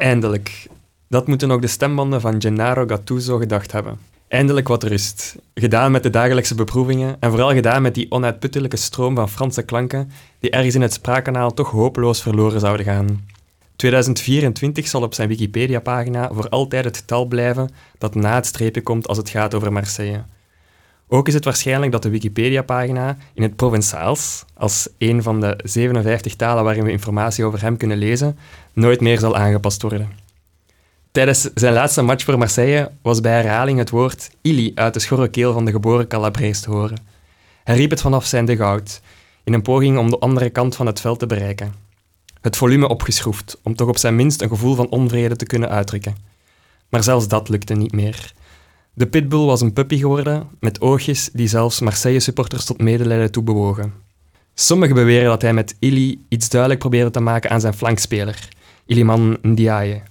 Eindelijk. Dat moeten ook de stembanden van Gennaro Gattuso gedacht hebben. Eindelijk wat rust. Gedaan met de dagelijkse beproevingen en vooral gedaan met die onuitputtelijke stroom van Franse klanken die ergens in het spraakkanaal toch hopeloos verloren zouden gaan. 2024 zal op zijn Wikipedia-pagina voor altijd het getal blijven dat na het streepje komt als het gaat over Marseille. Ook is het waarschijnlijk dat de Wikipedia-pagina in het Provençaals, als een van de 57 talen waarin we informatie over hem kunnen lezen, nooit meer zal aangepast worden. Tijdens zijn laatste match voor Marseille was bij herhaling het woord Ili uit de schorre keel van de geboren Calabrees te horen. Hij riep het vanaf zijn dugout, in een poging om de andere kant van het veld te bereiken. Het volume opgeschroefd, om toch op zijn minst een gevoel van onvrede te kunnen uitdrukken. Maar zelfs dat lukte niet meer. De pitbull was een puppy geworden, met oogjes die zelfs Marseille-supporters tot medelijden toe bewogen. Sommigen beweren dat hij met Ili iets duidelijk probeerde te maken aan zijn flankspeler, Iliman Ndiaye.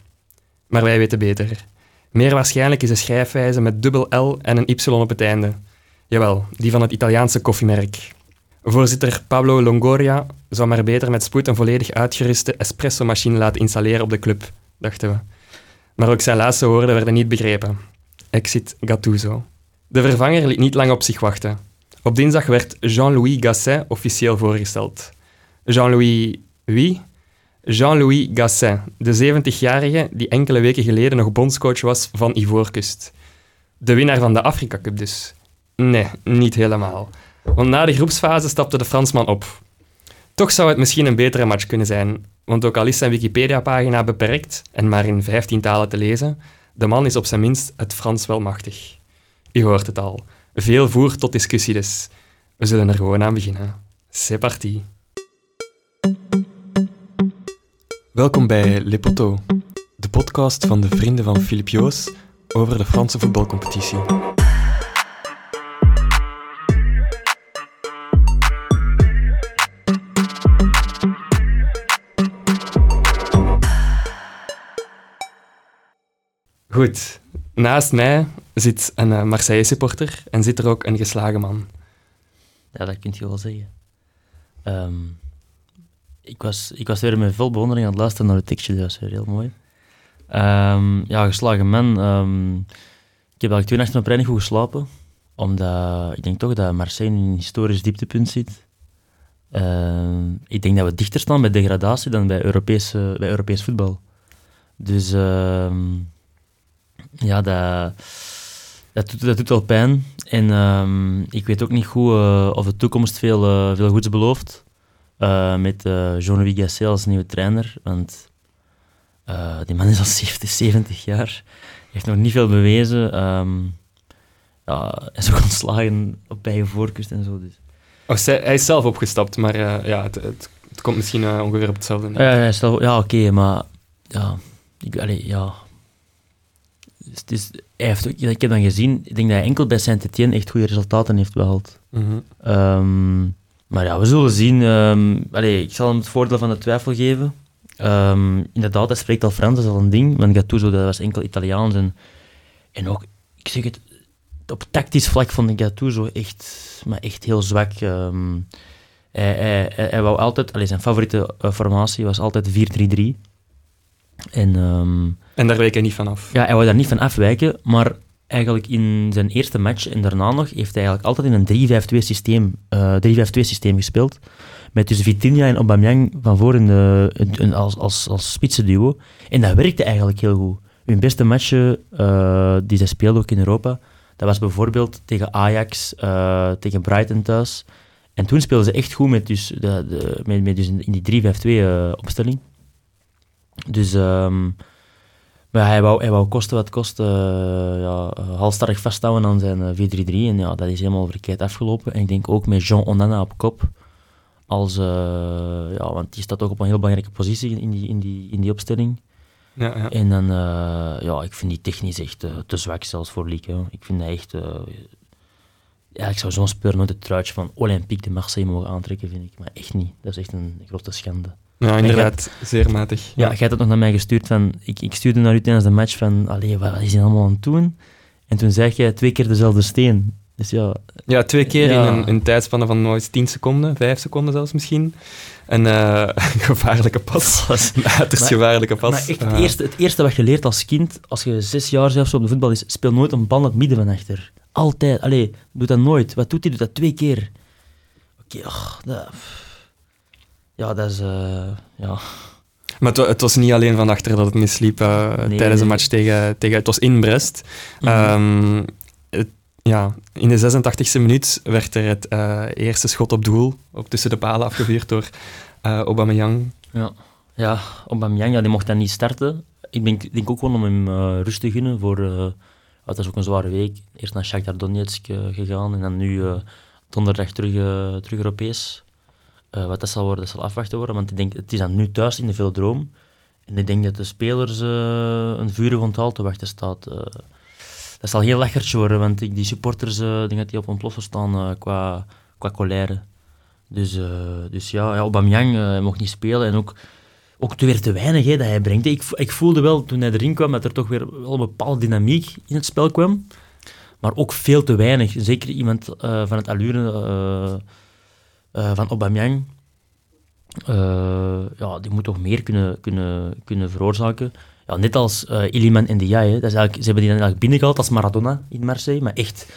Maar wij weten beter. Meer waarschijnlijk is de schrijfwijze met dubbel L en een Y op het einde. Jawel, die van het Italiaanse koffiemerk. Voorzitter Pablo Longoria zou maar beter met spoed een volledig uitgeruste espresso-machine laten installeren op de club, dachten we. Maar ook zijn laatste woorden werden niet begrepen. Exit Gattuso. De vervanger liet niet lang op zich wachten. Op dinsdag werd Jean-Louis Gasset officieel voorgesteld. Jean-Louis wie? Jean-Louis Gasset, de 70-jarige die enkele weken geleden nog bondscoach was van Ivoorkust. De winnaar van de Afrika Cup dus. Nee, niet helemaal. Want na de groepsfase stapte de Fransman op. Toch zou het misschien een betere match kunnen zijn, want ook al is zijn Wikipedia-pagina beperkt en maar in 15 talen te lezen, de man is op zijn minst het Frans wel machtig. U hoort het al. Veel voer tot discussie dus. We zullen er gewoon aan beginnen. C'est parti. Welkom bij Le Poteau, de podcast van de vrienden van Philippe Joos over de Franse voetbalcompetitie. Goed, naast mij zit een uh, Marseille-supporter en zit er ook een geslagen man. Ja, dat kun je wel zeggen. Ehm, ik, was, ik was weer met veel bewondering aan het luisteren naar het tekstje, dat was weer heel mooi. Um, ja, geslagen man. Um, ik heb eigenlijk twee nachten op rij niet goed geslapen, omdat ik denk toch dat Marseille in een historisch dieptepunt zit. ik denk dat we dichter staan bij degradatie dan bij, Europese, bij Europees voetbal. Dus ja, dat, dat, doet, dat doet wel pijn. En um, ik weet ook niet goed uh, of de toekomst veel, uh, veel goeds belooft. Uh, met Jean-Louis Gasset als nieuwe trainer. Want die man is al 70, 70 jaar. heeft nog niet veel bewezen. Um, ja, hij is ook ontslagen op eigen voorkust en zo. Dus. Oh, hij is zelf opgestapt, maar ja, het, het, het, komt misschien ongeveer op hetzelfde. Ja, ja oké, maar ja, ik, allee, ja, dus hij heeft ook, ik heb dan gezien, ik denk dat hij enkel bij Saint-Etienne echt goede resultaten heeft behaald. Mhm. Ehm, maar ja, we zullen zien. Um, ik zal hem het voordeel van de twijfel geven. Um, inderdaad, hij spreekt al Frans, dat is al een ding. Maar Gattuso, dat was enkel Italiaans. En, en ook, ik zeg het, op tactisch vlak vond ik Gattuso echt, maar echt heel zwak. hij, hij, hij, wou altijd, allee, zijn favoriete uh, formatie was altijd 4-3-3. En, um, en daar wijk hij niet van af? Ja, hij wou daar niet van afwijken, maar eigenlijk in zijn eerste match en daarna nog heeft hij eigenlijk altijd in een 3-5-2 systeem, uh, 3-5-2 systeem gespeeld. Met dus Vitinha en Aubameyang van voor in de, in, als, als, als spitsenduo. En dat werkte eigenlijk heel goed. Hun beste matchen uh, die zij speelden ook in Europa, dat was bijvoorbeeld tegen Ajax, uh, tegen Brighton thuis. En toen speelden ze echt goed met, dus, de, de, met, met dus in die 3-5-2 uh, opstelling. Dus um, maar hij wou, hij wou kosten wat kost, uh, ja, halstarrig vasthouden aan zijn 4-3-3. Eh, en ja, dat is helemaal verkeerd afgelopen. En ik denk ook met Jean Onana op kop. Als, uh, ja, want die staat ook op een heel belangrijke positie in die, in die, in die opstelling. Ja, ja. En dan, ja, ik vind die technisch echt te zwak zelfs voor Lieke. Ik vind dat echt... ja, ik zou zo'n speur nooit het truitje van Olympique de Marseille mogen aantrekken, vind ik. Maar echt niet. Dat is echt een grote schande. Ja, inderdaad. zeer matig. Ja, jij hebt het nog naar mij gestuurd. Van, ik, ik stuurde naar u tijdens de match van, allee, wat is hij allemaal aan het doen? En toen zei jij twee keer dezelfde steen. Dus ja, Ja, twee keer Ja. in een, een tijdspanne van nooit 10 seconden, 5 seconden zelfs misschien. Een eh, gevaarlijke pas. Een uiterst Maar- gevaarlijke pas. Maar echt, het, Eh, eerste, het eerste wat je leert als kind, als je zes jaar zelfs op de voetbal is, speel nooit een bal naar het midden van achter. Altijd. Allee, doe dat nooit. Wat doet hij? Doet dat twee keer. Oké, ach, dat... Ja, dat is... eh, ja. Maar het, wa- het was niet alleen van achter dat het misliep eh, Nee, tijdens de match tegen, tegen... Het was in Brest. Mhm. Ehm, het- ja, in de 86e minuut werd er het eh, eerste schot op doel, op tussen de palen afgevuurd door eh Aubameyang. Ja, ja Aubameyang, ja, die mocht dan niet starten. Ik denk, ik denk ook gewoon om hem eh, rust te gunnen voor... eh, het was ook een zware week. Eerst naar Shakhtar Donetsk gegaan en dan nu eh, donderdag terug, terug Europees. Eh, wat dat zal worden, dat zal afwachten worden, want ik denk, het is dan nu thuis in de Velodroom. En ik denk dat de spelers eh, een vurig onthaal te wachten staat. Eh, dat zal heel lachertje worden, want die supporters, denk dat die op ontploffen staan qua, qua colère. Dus, dus ja, ja Aubameyang mocht niet spelen en ook, ook weer te weinig hè, dat hij brengt. Ik, ik voelde wel toen hij erin kwam dat er toch weer wel een bepaalde dynamiek in het spel kwam. Maar ook veel te weinig. Zeker iemand van het allure eh, van Aubameyang. eh, ja, die moet toch meer kunnen, kunnen, kunnen veroorzaken. Ja, net als eh Iliman Ndiaye. hè. Dat is eigenlijk, ze hebben die dan eigenlijk binnengehaald als Maradona in Marseille. Maar echt,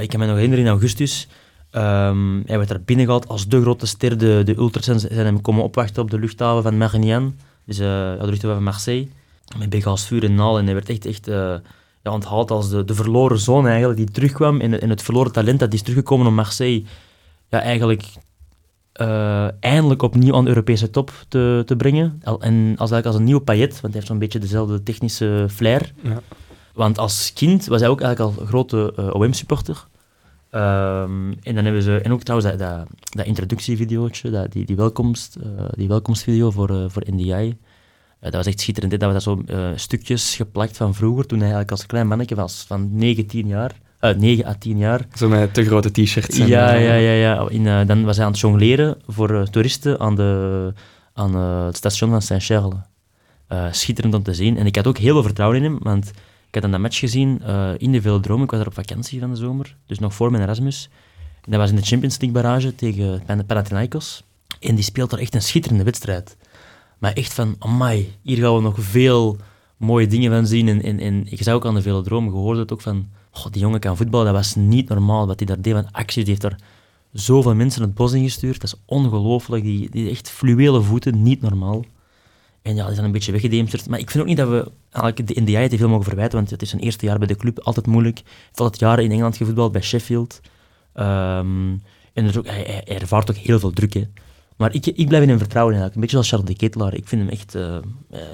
ik kan me nog herinneren in augustus. ehm, hij werd er binnengehaald als de grote ster. De, de ultras zijn hem komen opwachten op de luchthaven van Marignane. Dus de luchthaven van Marseille. Met big vuur en naal. En hij werd echt, echt ja, onthaald als de, de verloren zoon eigenlijk. Die terugkwam. En, en het verloren talent dat is teruggekomen om Marseille. Ja, eigenlijk eh, eindelijk opnieuw aan de Europese top te, te brengen. En als, eigenlijk als een nieuwe Payet, want hij heeft zo'n beetje dezelfde technische flair. Ja. Want als kind was hij ook eigenlijk al een grote eh, OM-supporter. Ehm, en dan hebben ze, en ook trouwens dat, dat, dat introductievideootje, dat, die, die, welkomst, eh, die welkomstvideo voor, voor NDI. Dat was echt schitterend. hè. Dat was zo eh, stukjes geplakt van vroeger, toen hij eigenlijk als klein mannetje was, van 9, 10 jaar. Eh 9 à 10 jaar. Zo met te grote t-shirts. Ja, eh, ja, ja. ja. In, eh, dan was hij aan het jongleren voor toeristen aan, de, aan het station van Saint-Charles. Schitterend om te zien. En ik had ook heel veel vertrouwen in hem, want ik had dan dat match gezien in de Velodrome. Ik was daar op vakantie van de zomer, dus nog voor mijn Erasmus. En dat was in de Champions League barrage tegen Pan- Panathinaikos. En die speelt er echt een schitterende wedstrijd. Maar echt van, amai, hier gaan we nog veel mooie dingen van zien. En, en, en ik zag ook aan de Velodrome, gehoord het ook van, die jongen kan voetballen, dat was niet normaal wat hij daar deed van acties. Die heeft daar zoveel mensen het bos ingestuurd, dat is ongelooflijk. Die, die heeft fluwele voeten, niet normaal. En ja, die zijn een beetje weggedemsterd. Maar ik vind ook niet dat we eigenlijk de NDI te veel mogen verwijten, want het is zijn eerste jaar bij de club, altijd moeilijk. Hij heeft altijd jaren in Engeland gevoetbald, bij Sheffield. Ehm, en is ook, hij, ervaart ook heel veel druk, hè. Maar ik, ik blijf in hem vertrouwen eigenlijk. Een beetje zoals Charles de Ketelaar. Ik vind hem echt eh, eh,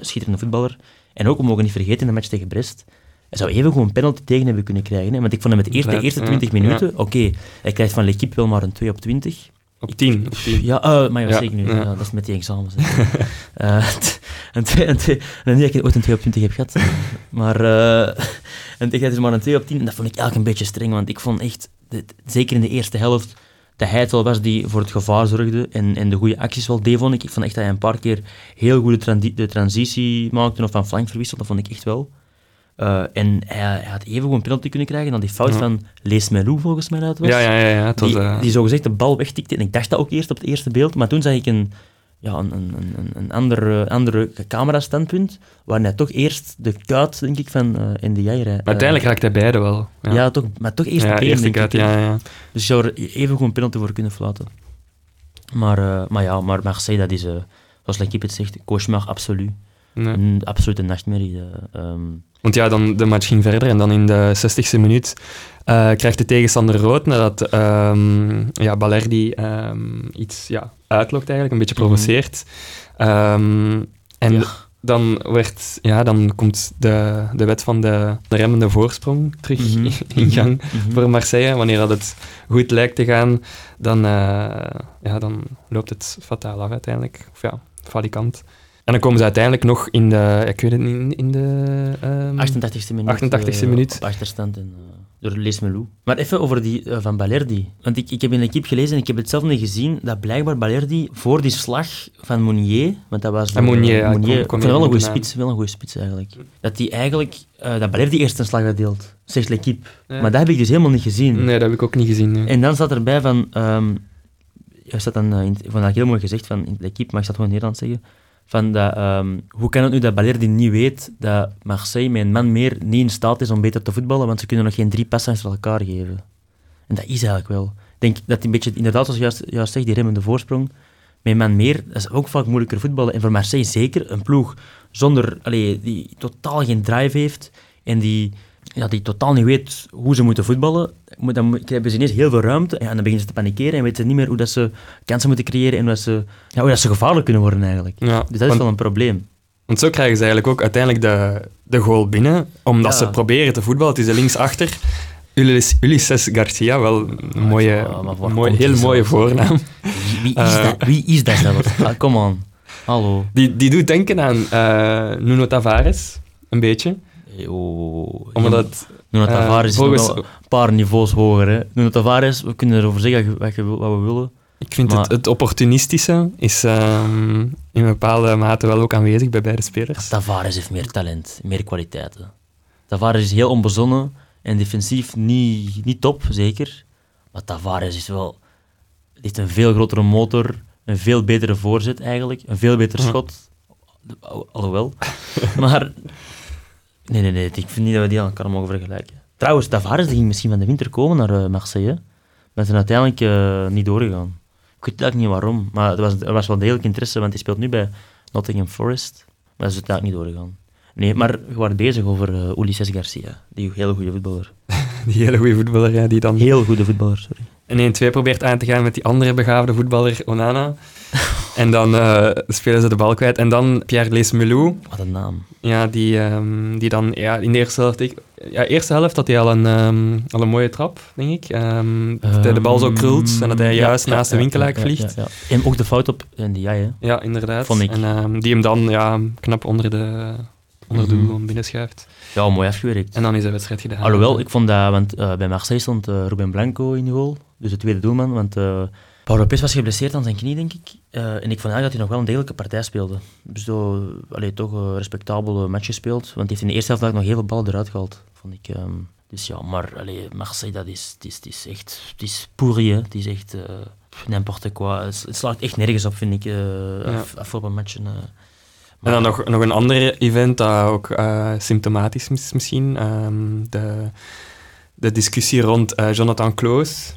schitterende voetballer. En ook, we mogen niet vergeten, in de match tegen Brest, hij zou even gewoon een penalty tegen hebben kunnen krijgen. Hè? Want ik vond hem het eerste, de eerste ja, 20 minuten, oké, hij krijgt van L'Equipe wel maar een 2 op 20. Op 10. Op 10. Ja, eh, maar ja, zeker nu. ja. Ja, dat is met die examens. t- een twee, een twee, en niet dat ik ooit een 2 op 20 heb gehad. Maar eh en ik had dus maar een 2 op 10. En dat vond ik eigenlijk een beetje streng. Want ik vond echt, dit- zeker in de eerste helft, dat hij het wel was die voor het gevaar zorgde. En, en de goede acties wel deed, vond ik. Ik vond echt dat hij een paar keer heel goed de transitie maakte of van flank verwisselde. Dat vond ik echt wel. Eh, en hij, hij had even een penalty kunnen krijgen dan die fout Ja. van Lees Melou, volgens mij dat was Ja, ja, ja. ja. Die, eh, die zogezegd de bal wegtikte. En ik dacht dat ook eerst op het eerste beeld, maar toen zag ik een, ja, een, een, een, een andere, andere camera-standpunt, waar hij toch eerst de kuit, denk ik, van eh in de jij maar uiteindelijk raakt hij beide wel. ja. Ja, toch, maar toch eerst de been, eerste kuit, ja, ja. Dus je zou er even gewoon penalty voor kunnen fluiten. Maar, eh, maar ja, maar Marseille, dat is, eh, zoals L'Equipe het zegt, cauchemar absolu. Nee. Een absolute nachtmerrie. eh, ehm. Want ja, dan, de match ging verder en dan in de 60ste minuut eh, krijgt de tegenstander rood nadat ehm, ja, Balerdi ehm, iets ja, uitlokt eigenlijk, een beetje Mhm. provoceert. En Ja. dan, werd, ja, dan komt de, de wet van de, de remmende voorsprong terug Mhm. in gang Mhm. voor Marseille. Wanneer dat het goed lijkt te gaan, dan, eh, ja, dan loopt het fataal af uiteindelijk. Of ja, falikant. En dan komen ze uiteindelijk nog in de, ik weet het niet, in de... ehm, 88e minuut. 88e eh, minuut. Op achterstand en, eh, door Les Melou. Maar even over die eh, van Balerdi. Want ik, ik heb in de equipe gelezen en ik heb het zelf niet gezien, dat blijkbaar Balerdi voor die slag van Mounier, want dat was... Mounier, ja, Mounier, kom- kom wel een goede de spits, wel een goede spits eigenlijk. Dat die eigenlijk, dat Balerdi eerst een slag had deelt, zegt l'equipe. Ja. Maar dat heb ik dus helemaal niet gezien. Nee, dat heb ik ook niet gezien. nee. En dan staat erbij van, ehm er staat dan, in, vond dat heel mooi gezegd van in de equipe, maar ik zal het gewoon in Nederlands zeggen, van dat, ehm, hoe kan het nu dat Balerdi niet weet dat Marseille met man meer niet in staat is om beter te voetballen, want ze kunnen nog geen drie passen achter elkaar geven. En dat is eigenlijk wel. Ik denk dat een beetje, inderdaad, zoals je juist, juist zegt, die remmende voorsprong, met man meer, dat is ook vaak moeilijker voetballen. En voor Marseille zeker, een ploeg zonder, allee, die totaal geen drive heeft en die, ja, die totaal niet weet hoe ze moeten voetballen, dan hebben ze ineens heel veel ruimte en dan beginnen ze te panikeren en weten ze niet meer hoe dat ze kansen moeten creëren en hoe, dat ze, ja, hoe dat ze gevaarlijk kunnen worden eigenlijk. Ja, Dus dat is wel een probleem. want zo krijgen ze eigenlijk ook uiteindelijk de, de goal binnen, omdat Ja. ze proberen te voetballen. Het is de linksachter. Ulises, Ulises Garcia, wel een mooie, Ja, mooi, heel mooie voornaam. Wie, wie, is, Eh. dat, wie is dat? Ah, Come on. Hallo. Die, die doet denken aan eh, Nuno Tavares, een beetje. Oh, Omdat, Nuno eh, Tavares is volgens- nog wel een paar niveaus hoger. Hè. Nuno Tavares, we kunnen erover zeggen wat, je, wat we willen. ik vind Maar- het, het opportunistische is ehm, in bepaalde mate wel ook aanwezig bij beide spelers. Tavares heeft meer talent, meer kwaliteiten. Tavares is heel onbezonnen en defensief niet, niet top, zeker. Maar Tavares is wel... heeft een veel grotere motor, een veel betere voorzet eigenlijk, een veel beter schot. Al- Alhoewel. maar... Nee, nee, nee. Ik vind niet dat we die aan elkaar mogen vergelijken. Trouwens, Tavares die ging misschien van de winter komen naar eh, Marseille. Maar ze zijn uiteindelijk eh, niet doorgegaan. Ik weet eigenlijk niet waarom. Maar er was, er was wel degelijk interesse, want hij speelt nu bij Nottingham Forest. Maar dat is uiteindelijk niet doorgegaan. Nee, maar we waren bezig over uh, Ulises Garcia. Die hele goede voetballer. Die hele goede voetballer ja, die dan Heel goede voetballer, sorry. Een 1-2 probeert aan te gaan met die andere begaafde voetballer Onana. en dan eh, spelen ze de bal kwijt. En dan Pierre Leesmelou, Wat een naam. ja, die, ehm, die dan ja, in de eerste helft... Ik, ja, eerste helft had hij al een, ehm, al een mooie trap, denk ik. Ehm, dat hij de bal zo krult en dat hij ja, juist ja, naast de ja, vliegt. En ook de fout op en die jij, hè. Ja, inderdaad. Vond ik. En die hem dan ja, knap onder de, onder de Mhm. doel binnenschuift. Ja, mooi afgewerkt. En dan is de wedstrijd gedaan. Alhoewel, ik vond dat, want eh, bij Marseille stond eh, Ruben Blanco in de goal, dus de tweede doelman, want eh Paulo Lopez was geblesseerd aan zijn knie, denk ik. En ik vond eigenlijk dat hij nog wel een degelijke partij speelde. Dus allee, toch een respectabele match gespeeld, want hij heeft in de eerste helft nog heel veel ballen eruit gehaald, vond ik. ehm. dus ja, maar allee, Marseille, dat is, het is, het is echt, het is pourri, hè. Het is echt n'importe quoi. Het, slaat echt nergens op, vind ik, eh af, afgelopen matchen. En dan nog, nog een ander event dat ook eh, symptomatisch is misschien. ehm, de, de discussie rond eh, Jonathan Kloos.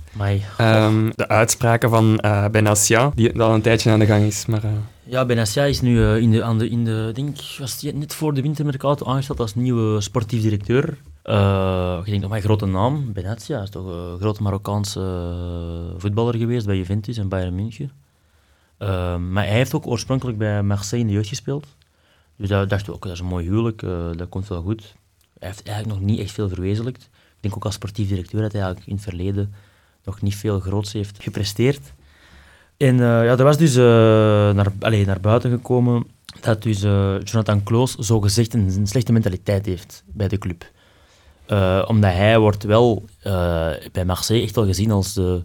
Ehm, de uitspraken van eh Benassia, die al een tijdje aan de gang is. Maar, Ja, Benassia is nu in de, aan de, in de, denk, was die net voor de wintermercato aangesteld als nieuwe sportief directeur. Ik denk nog maar een grote naam, Benassia is toch een grote Marokkaanse voetballer geweest bij Juventus en Bayern München. Eh, maar hij heeft ook oorspronkelijk bij Marseille in de jeugd gespeeld. Dus daar dachten we ook, dat is een mooi huwelijk, eh, dat komt wel goed. Hij heeft eigenlijk nog niet echt veel verwezenlijkt. Ik denk ook als sportief directeur dat hij eigenlijk in het verleden nog niet veel groots heeft gepresteerd. En eh, ja, er was dus eh, naar, allee, naar buiten gekomen dat dus Jonathan Kloos zogezegd een, een slechte mentaliteit heeft bij de club. Omdat hij wordt wel bij Marseille echt wel gezien als de,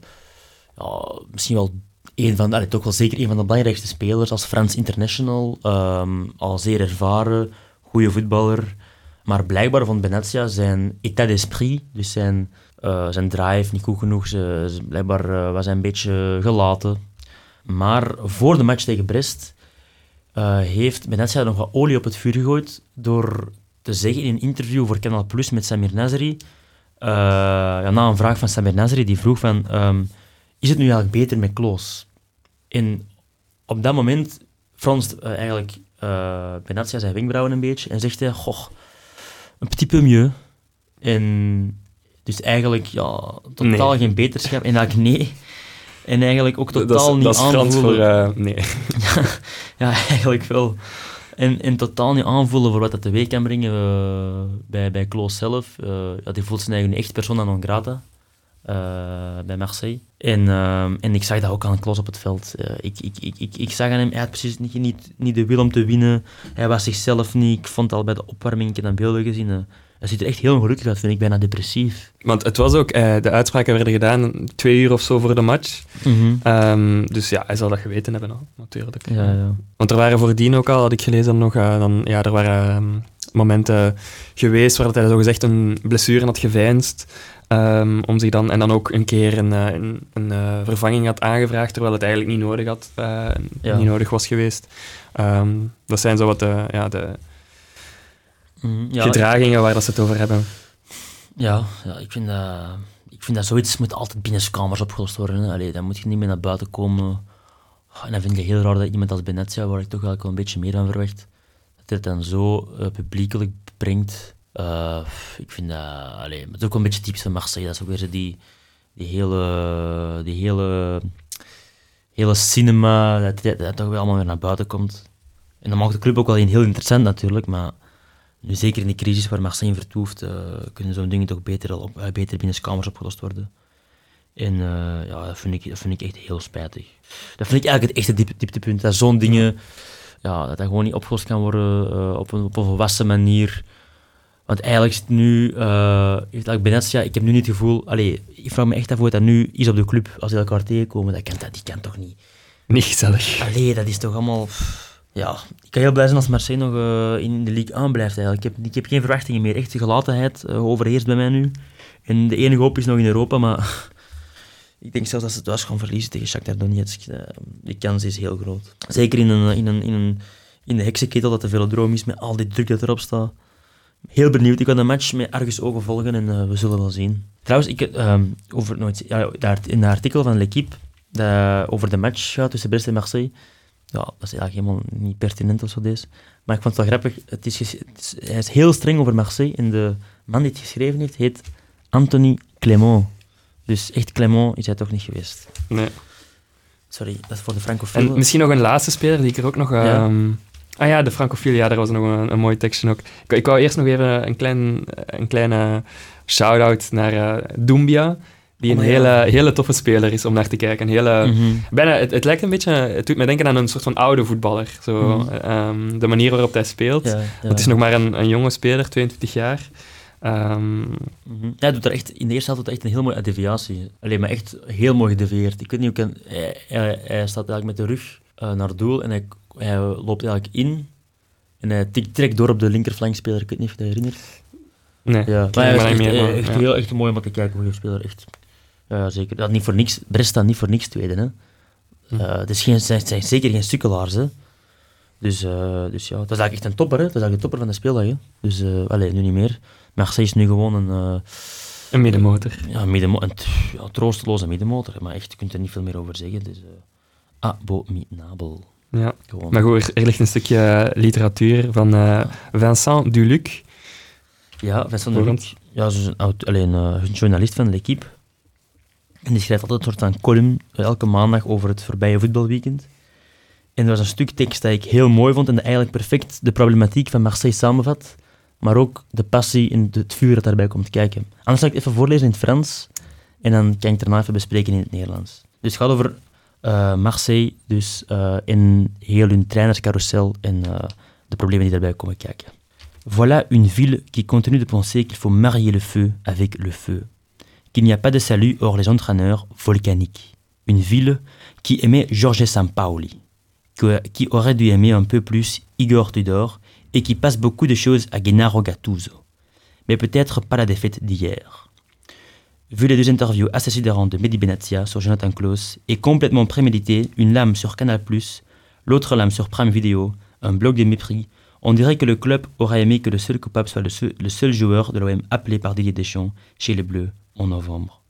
misschien wel een van, toch wel zeker een van de belangrijkste spelers als Frans international, ehm, al zeer ervaren, goede voetballer. Maar blijkbaar vond Benazia zijn état d'esprit, dus zijn, eh, zijn drive niet goed genoeg. Ze, blijkbaar eh, was hij een beetje gelaten. Maar voor de match tegen Brest eh, heeft Benazia nog wat olie op het vuur gegooid door te zeggen in een interview voor Canal Plus met Samir Nasri, ja, na een vraag van Samir Nasri, die vroeg van, ehm, is het nu eigenlijk beter met Kloos? En op dat moment fronst eh, eigenlijk eh Benazia zijn wenkbrauwen een beetje en zegt hij, goh, een petit peu mieux. En dus eigenlijk, ja, totaal Nee. geen beterschap. En eigenlijk nee. En eigenlijk ook totaal dat is, niet dat is aanvoelen. voor... eh, nee. Ja, eigenlijk wel. En, en totaal niet aanvoelen voor wat dat teweeg kan brengen bij, bij Kloos zelf. Eh, ja, die voelt zijn eigen echt persona non grata. Eh, bij Marseille. En, ehm, en ik zag dat ook aan Klos op het veld. Eh, ik, ik, ik, ik, ik zag aan hem, hij had precies niet, niet, niet de wil om te winnen. Hij was zichzelf niet. Ik vond al bij de opwarming, ik heb dan beelden gezien. eh, hij ziet er echt heel ongelukkig uit, vind ik, bijna depressief. Want het was ook, eh, de uitspraken werden gedaan twee uur of zo voor de match. Ehm, dus ja, hij zal dat geweten hebben al, natuurlijk. Ja, ja. Want er waren voordien ook al, had ik gelezen nog, eh, dan, ja, er waren ehm, momenten geweest waar dat hij zogezegd een blessure had geveinsd. Ehm, om zich dan, en dan ook een keer een, eh, een, een eh, vervanging had aangevraagd, terwijl het eigenlijk niet nodig, had, eh, Ja. niet nodig was geweest. Ehm, dat zijn zo wat de, ja, de Mhm, ja, gedragingen waar dat ze het over hebben. Ja, ja ik, vind dat, ik vind dat zoiets moet altijd binnen kamers opgelost worden. Hè. Allee, dan moet je niet meer naar buiten komen. En dan vind ik het heel raar dat iemand als Benetia, waar ik toch wel een beetje meer van verwacht, dat het dan zo publiekelijk brengt. Eh, ik vind dat... Allee, het is ook een beetje typisch van Marseille. Dat is ook weer die, die hele... Die hele hele cinema, dat, dat, toch weer allemaal weer naar buiten komt. En dat maakt de club ook wel heel interessant natuurlijk, maar nu, zeker in de crisis waar Marseille vertoeft, eh, kunnen zo'n dingen toch beter, al op, eh, beter binnen kamers opgelost worden. En ja, dat vind, ik, dat vind ik echt heel spijtig. Dat vind ik eigenlijk het echte diep, dieptepunt. Dat zo'n dingen, ja, dat dat gewoon niet opgelost kan worden op, een, op een volwassen manier. Want eigenlijk is het nu, eh heeft ik heb nu niet het gevoel, allee, ik vraag me echt af hoe dat nu is op de club, als die elkaar tegenkomen, dat kan, dat, die kan toch niet. Niet gezellig. Allee, dat is toch allemaal... Ja, ik kan heel blij zijn als Marseille nog eh, in de league aanblijft eigenlijk. Ik heb, ik heb geen verwachtingen meer. Echt de gelatenheid eh, overheerst bij mij nu. En de enige hoop is nog in Europa, maar... ik denk zelfs dat ze het thuis gaan verliezen tegen Shakhtar Donetsk. Die kans is heel groot. Zeker in, een, in, een, in, een, in de heksenketel dat de velodroom is, met al die druk dat erop staat. Heel benieuwd. Ik ga de match met ergens ogen volgen en eh, we zullen wel zien. Trouwens, ik, ehm, over nooit, ja, daar, in het artikel van L'Equipe dat over de match gaat tussen Brest en Marseille. Ja, dat is eigenlijk helemaal niet pertinent of zo deze. Maar ik vond het wel grappig. Het is, ges- het is- hij is heel streng over Marseille. En de man die het geschreven heeft, heet Anthony Clément. Dus echt Clément is hij toch niet geweest. Nee. Sorry, dat is voor de francofielen. En misschien nog een laatste speler die ik er ook nog... Ja. ehm, Ah ja, de francofiel, ja, daar was nog een, een mooi tekstje ook. Ik, ik wou eerst nog even een, klein, een kleine shout-out naar eh Doumbia, die een Oh, ja. hele, hele toffe speler is om naar te kijken. Een hele, Mhm. bijna, het, het lijkt een beetje... Het doet mij denken aan een soort van oude voetballer. Zo, Mhm. ehm, de manier waarop hij speelt. Ja. Het is nog maar een, een jonge speler, 22 jaar. Mhm. Hij doet er echt, in de eerste helft doet echt een heel mooie deviatie. Alleen maar echt heel mooi gedevieerd. Ik weet niet hoe ik... Hij, hij, hij staat eigenlijk met de rug eh, naar het doel en hij, hij loopt eigenlijk in. En hij tikt direct door op de linkerflankspeler. Ik weet niet of je dat herinnert. nee, Ja, maar hij is echt, meer, eh, echt ja. heel echt mooi om te kijken, goede speler. Echt. Ja, zeker. Dat niet voor niks, Brest staat niet voor niks tweede. Hè. Hm. Eh, het is geen, zijn, zijn zeker geen sukkelaars. Hè. Dus, eh, dus ja, dat is eigenlijk echt een topper. Hè. Dat is eigenlijk de topper van de speeldag. Hè. Dus uh, allez, nu niet meer. Marseille is nu gewoon een, Een middenmotor. ja, middenmo een ja, troosteloze middenmotor. Maar echt, je kunt er niet veel meer over zeggen. Dus uh, abominabel. Ja. Gewoon. Maar goed, er, er ligt een stukje literatuur van eh, Vincent Duluc. Ja, Vincent de Voorhand. Luc, ja, is een, alleen, eh, een journalist van L'Equipe. En die schrijft altijd een soort van column, elke maandag, over het voorbije voetbalweekend. En er was een stuk tekst dat ik heel mooi vond en dat eigenlijk perfect de problematiek van Marseille samenvat, maar ook de passie en het vuur dat daarbij komt kijken. Anders zal ik het even voorlezen in het Frans en dan kan ik het daarna even bespreken in het Nederlands. Dus het gaat over eh, Marseille dus, eh en heel hun trainerscarousel eh, de problemen die daarbij komen kijken. Voilà une ville qui continue de penser qu'il faut marier le feu avec le feu, qu'il n'y a pas de salut hors les entraîneurs volcaniques. Une ville qui aimait Jorge Sampaoli, qui aurait dû aimer un peu plus Igor Tudor et qui passe beaucoup de choses à Gennaro Gattuso, mais peut-être pas la défaite d'hier. Vu les deux interviews assez sidérantes de Mehdi Benatia sur Jonathan Klaus et complètement prémédité, une lame sur Canal+, l'autre lame sur Prime Video, un blog de mépris, on dirait que le club aurait aimé que le seul coupable soit le seul, joueur de l'OM appelé par Didier Deschamps chez les Bleus en novembre.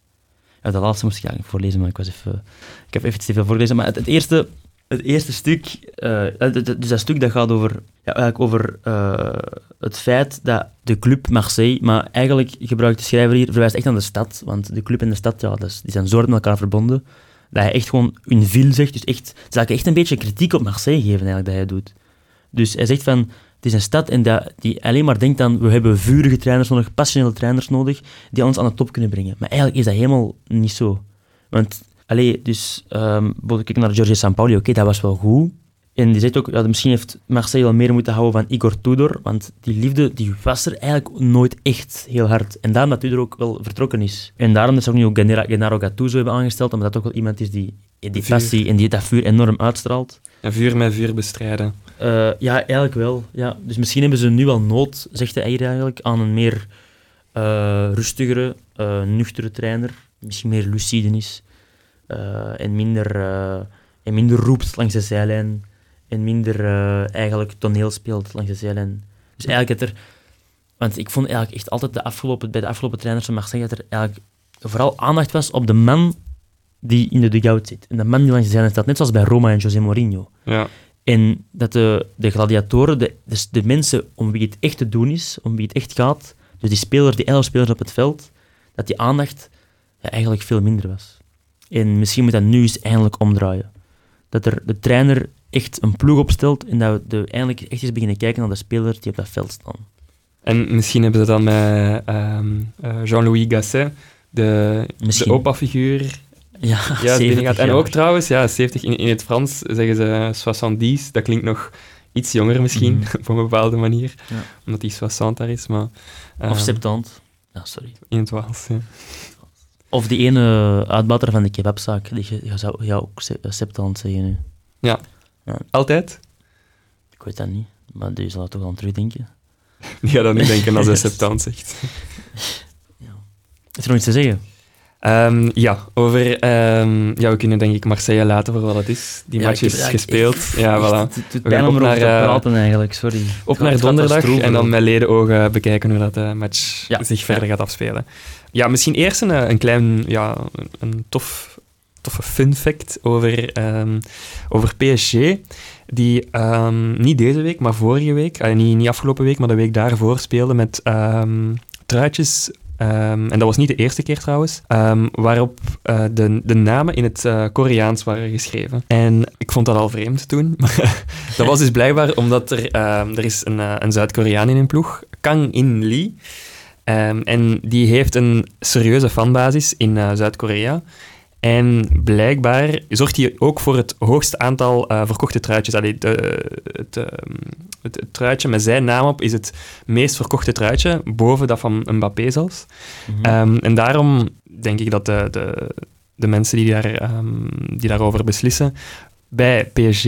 Laatste moest ik eigenlijk voorlezen, maar ik, was even, ik heb te veel voorgelezen. Maar het, het eerste, het eerste stuk, eh, eh, dus dat stuk dat gaat over, ja, eigenlijk over eh, het feit dat de club Marseille, maar eigenlijk gebruikt de schrijver hier, verwijst echt aan de stad, want de club en de stad, ja, die zijn zo met elkaar verbonden, dat hij echt gewoon een ville zegt, dus echt, eigenlijk echt een beetje kritiek op Marseille geven eigenlijk dat hij doet. Dus hij zegt van, Het is een stad en dat, die alleen maar denkt aan we hebben vurige trainers nodig, passionele trainers nodig, die ons aan de top kunnen brengen. Maar eigenlijk is dat helemaal niet zo. Want, allee, dus, um, kijk naar George Sampaoli, oké, dat was wel goed. En die zegt ook, ja, misschien heeft Marseille wel meer moeten houden van Igor Tudor, want die liefde die was er eigenlijk nooit echt heel hard. En daarom dat Tudor ook wel vertrokken is. En daarom dat ze ook nu ook Gennaro Gattuso hebben aangesteld, omdat dat ook wel iemand is die die passie en die dat vuur enorm uitstraalt. En vuur met vuur bestrijden. Uh, ja, eigenlijk wel. Ja. Dus misschien hebben ze nu al nood, zegt hij eigenlijk, aan een meer uh, rustigere, uh, nuchtere trainer. Misschien meer lucide is. En, minder, en minder roept langs de zijlijn. En minder eigenlijk toneel speelt langs de zijlijn. Dus eigenlijk er... Want ik vond eigenlijk echt altijd de afgelopen, bij de afgelopen trainers van Marseille dat er eigenlijk vooral aandacht was op de man die in de dugout zit. En de man die langs de zijlijn staat, net zoals bij Roma en José Mourinho. Ja. En dat de, de gladiatoren, de, dus de mensen om wie het echt te doen is, om wie het echt gaat, dus die spelers, die elf spelers op het veld, dat die aandacht ja, eigenlijk veel minder was. En misschien moet dat nu eens eindelijk omdraaien. Dat er de trainer echt een ploeg opstelt en dat we de, eindelijk echt eens beginnen kijken naar de spelers die op dat veld staan. En misschien hebben ze dan met ehm, eh, Jean-Louis Gasset, de, de opa-figuur, ja, ja En ook trouwens, ja, 70 in, in het Frans zeggen ze 70, dat klinkt nog iets jonger misschien, mm. op een bepaalde manier, ja. omdat die 60 daar is. Maar, uh, of 70. Ja, sorry. In het Waals, ja. Of die ene uitbater van de kebabzaak, die zou ja, ook 70 zeggen nu. Ja. ja. Altijd? Ik weet dat niet, maar die zal toch aan terugdenken. Die gaat dan niet denken als hij 70 zegt. Ja. Is er nog iets te zeggen? Um, ja, over... Um, ja, we kunnen denk ik Marseille laten voor wat het is. Die match is gespeeld. ja, voilà. Het doet pijn om erover te eh, praten eigenlijk, sorry. Op naar donderdag en dan met ledenogen bekijken hoe dat de match zich verder gaat afspelen. Ja, misschien eerst een, een klein, ja, een tof, toffe fun fact over, um, over PSG. Die niet deze week, maar vorige week, uh, niet, niet afgelopen week, maar de week daarvoor speelde met truitjes Ehm, en dat was niet de eerste keer trouwens, waarop uh, de, de namen in het Koreaans waren geschreven. En ik vond dat al vreemd toen. dat was dus blijkbaar omdat er, er is een, een Zuid-Koreaan in een ploeg, Kang In Lee. En die heeft een serieuze fanbasis in Zuid-Korea. En blijkbaar zorgt hij ook voor het hoogste aantal uh, verkochte truitjes. Allee, de, het, het, truitje met zijn naam op is het meest verkochte truitje, boven dat van Mbappé zelfs. Mm -hmm. en daarom denk ik dat de, de, de mensen die, daar, um, die daarover beslissen, bij PSG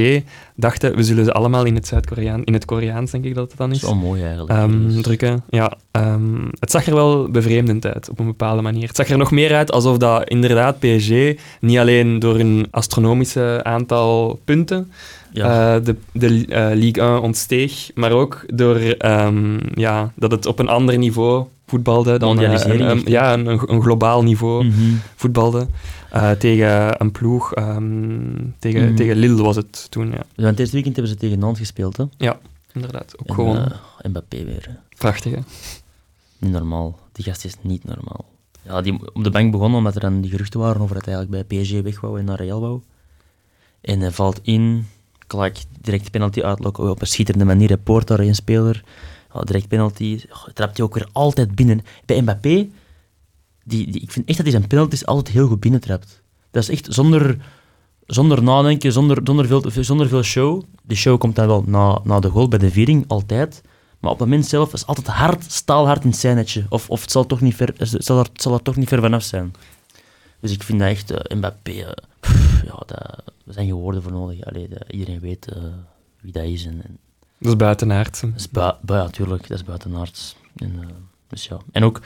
dachten, we zullen ze allemaal in het Zuid-Koreaan, in het Koreaans denk ik dat het dan is. Wel mooi eigenlijk. Um, drukken, ja. Um, het zag er wel bevreemdend uit, op een bepaalde manier. Het zag er nog meer uit alsof dat inderdaad PSG niet alleen door een astronomische aantal punten ja. uh, de, de uh, Ligue 1 ontsteeg, maar ook door um, ja, dat het op een ander niveau voetbalde dan uh, een, ja, een, een, globaal niveau mm -hmm. voetbalde. Uh, tegen een ploeg, um, tegen, mm. tegen Lille was het toen. Ja. Want dit weekend hebben ze tegen Nantes gespeeld, hè? Ja, inderdaad. Ook en, gewoon. Uh, Mbappé weer. Hè. Prachtig, hè? Niet normaal. Die gast is niet normaal. Ja, die op de bank begonnen omdat er dan die geruchten waren over dat hij eigenlijk bij PSG weg wou en naar Real wou. En hij valt in, gelijk direct penalty uitlokken op een schitterende manier. Porto, een speler, oh, direct penalty. Oh, trapt hij ook weer altijd binnen. Bij Mbappé die, die, ik vind echt dat hij zijn penalties altijd heel goed binnentrapt. Dat is echt zonder, zonder nadenken, zonder, zonder, veel, zonder veel show. De show komt dan wel na, na de goal bij de viering, altijd. Maar op het moment zelf is het altijd hard, staalhard in het zijnetje. Of, of het zal, toch niet ver, het zal, er, het zal er toch niet ver vanaf zijn. Dus ik vind dat echt, uh, Mbappé, uh, ja, dat, er zijn geen woorden voor nodig. Allee, iedereen weet uh, wie dat is. En, en dat is buitenaards. Dat is bui, natuurlijk, dat is buitenaards. En, dus ja. en ook,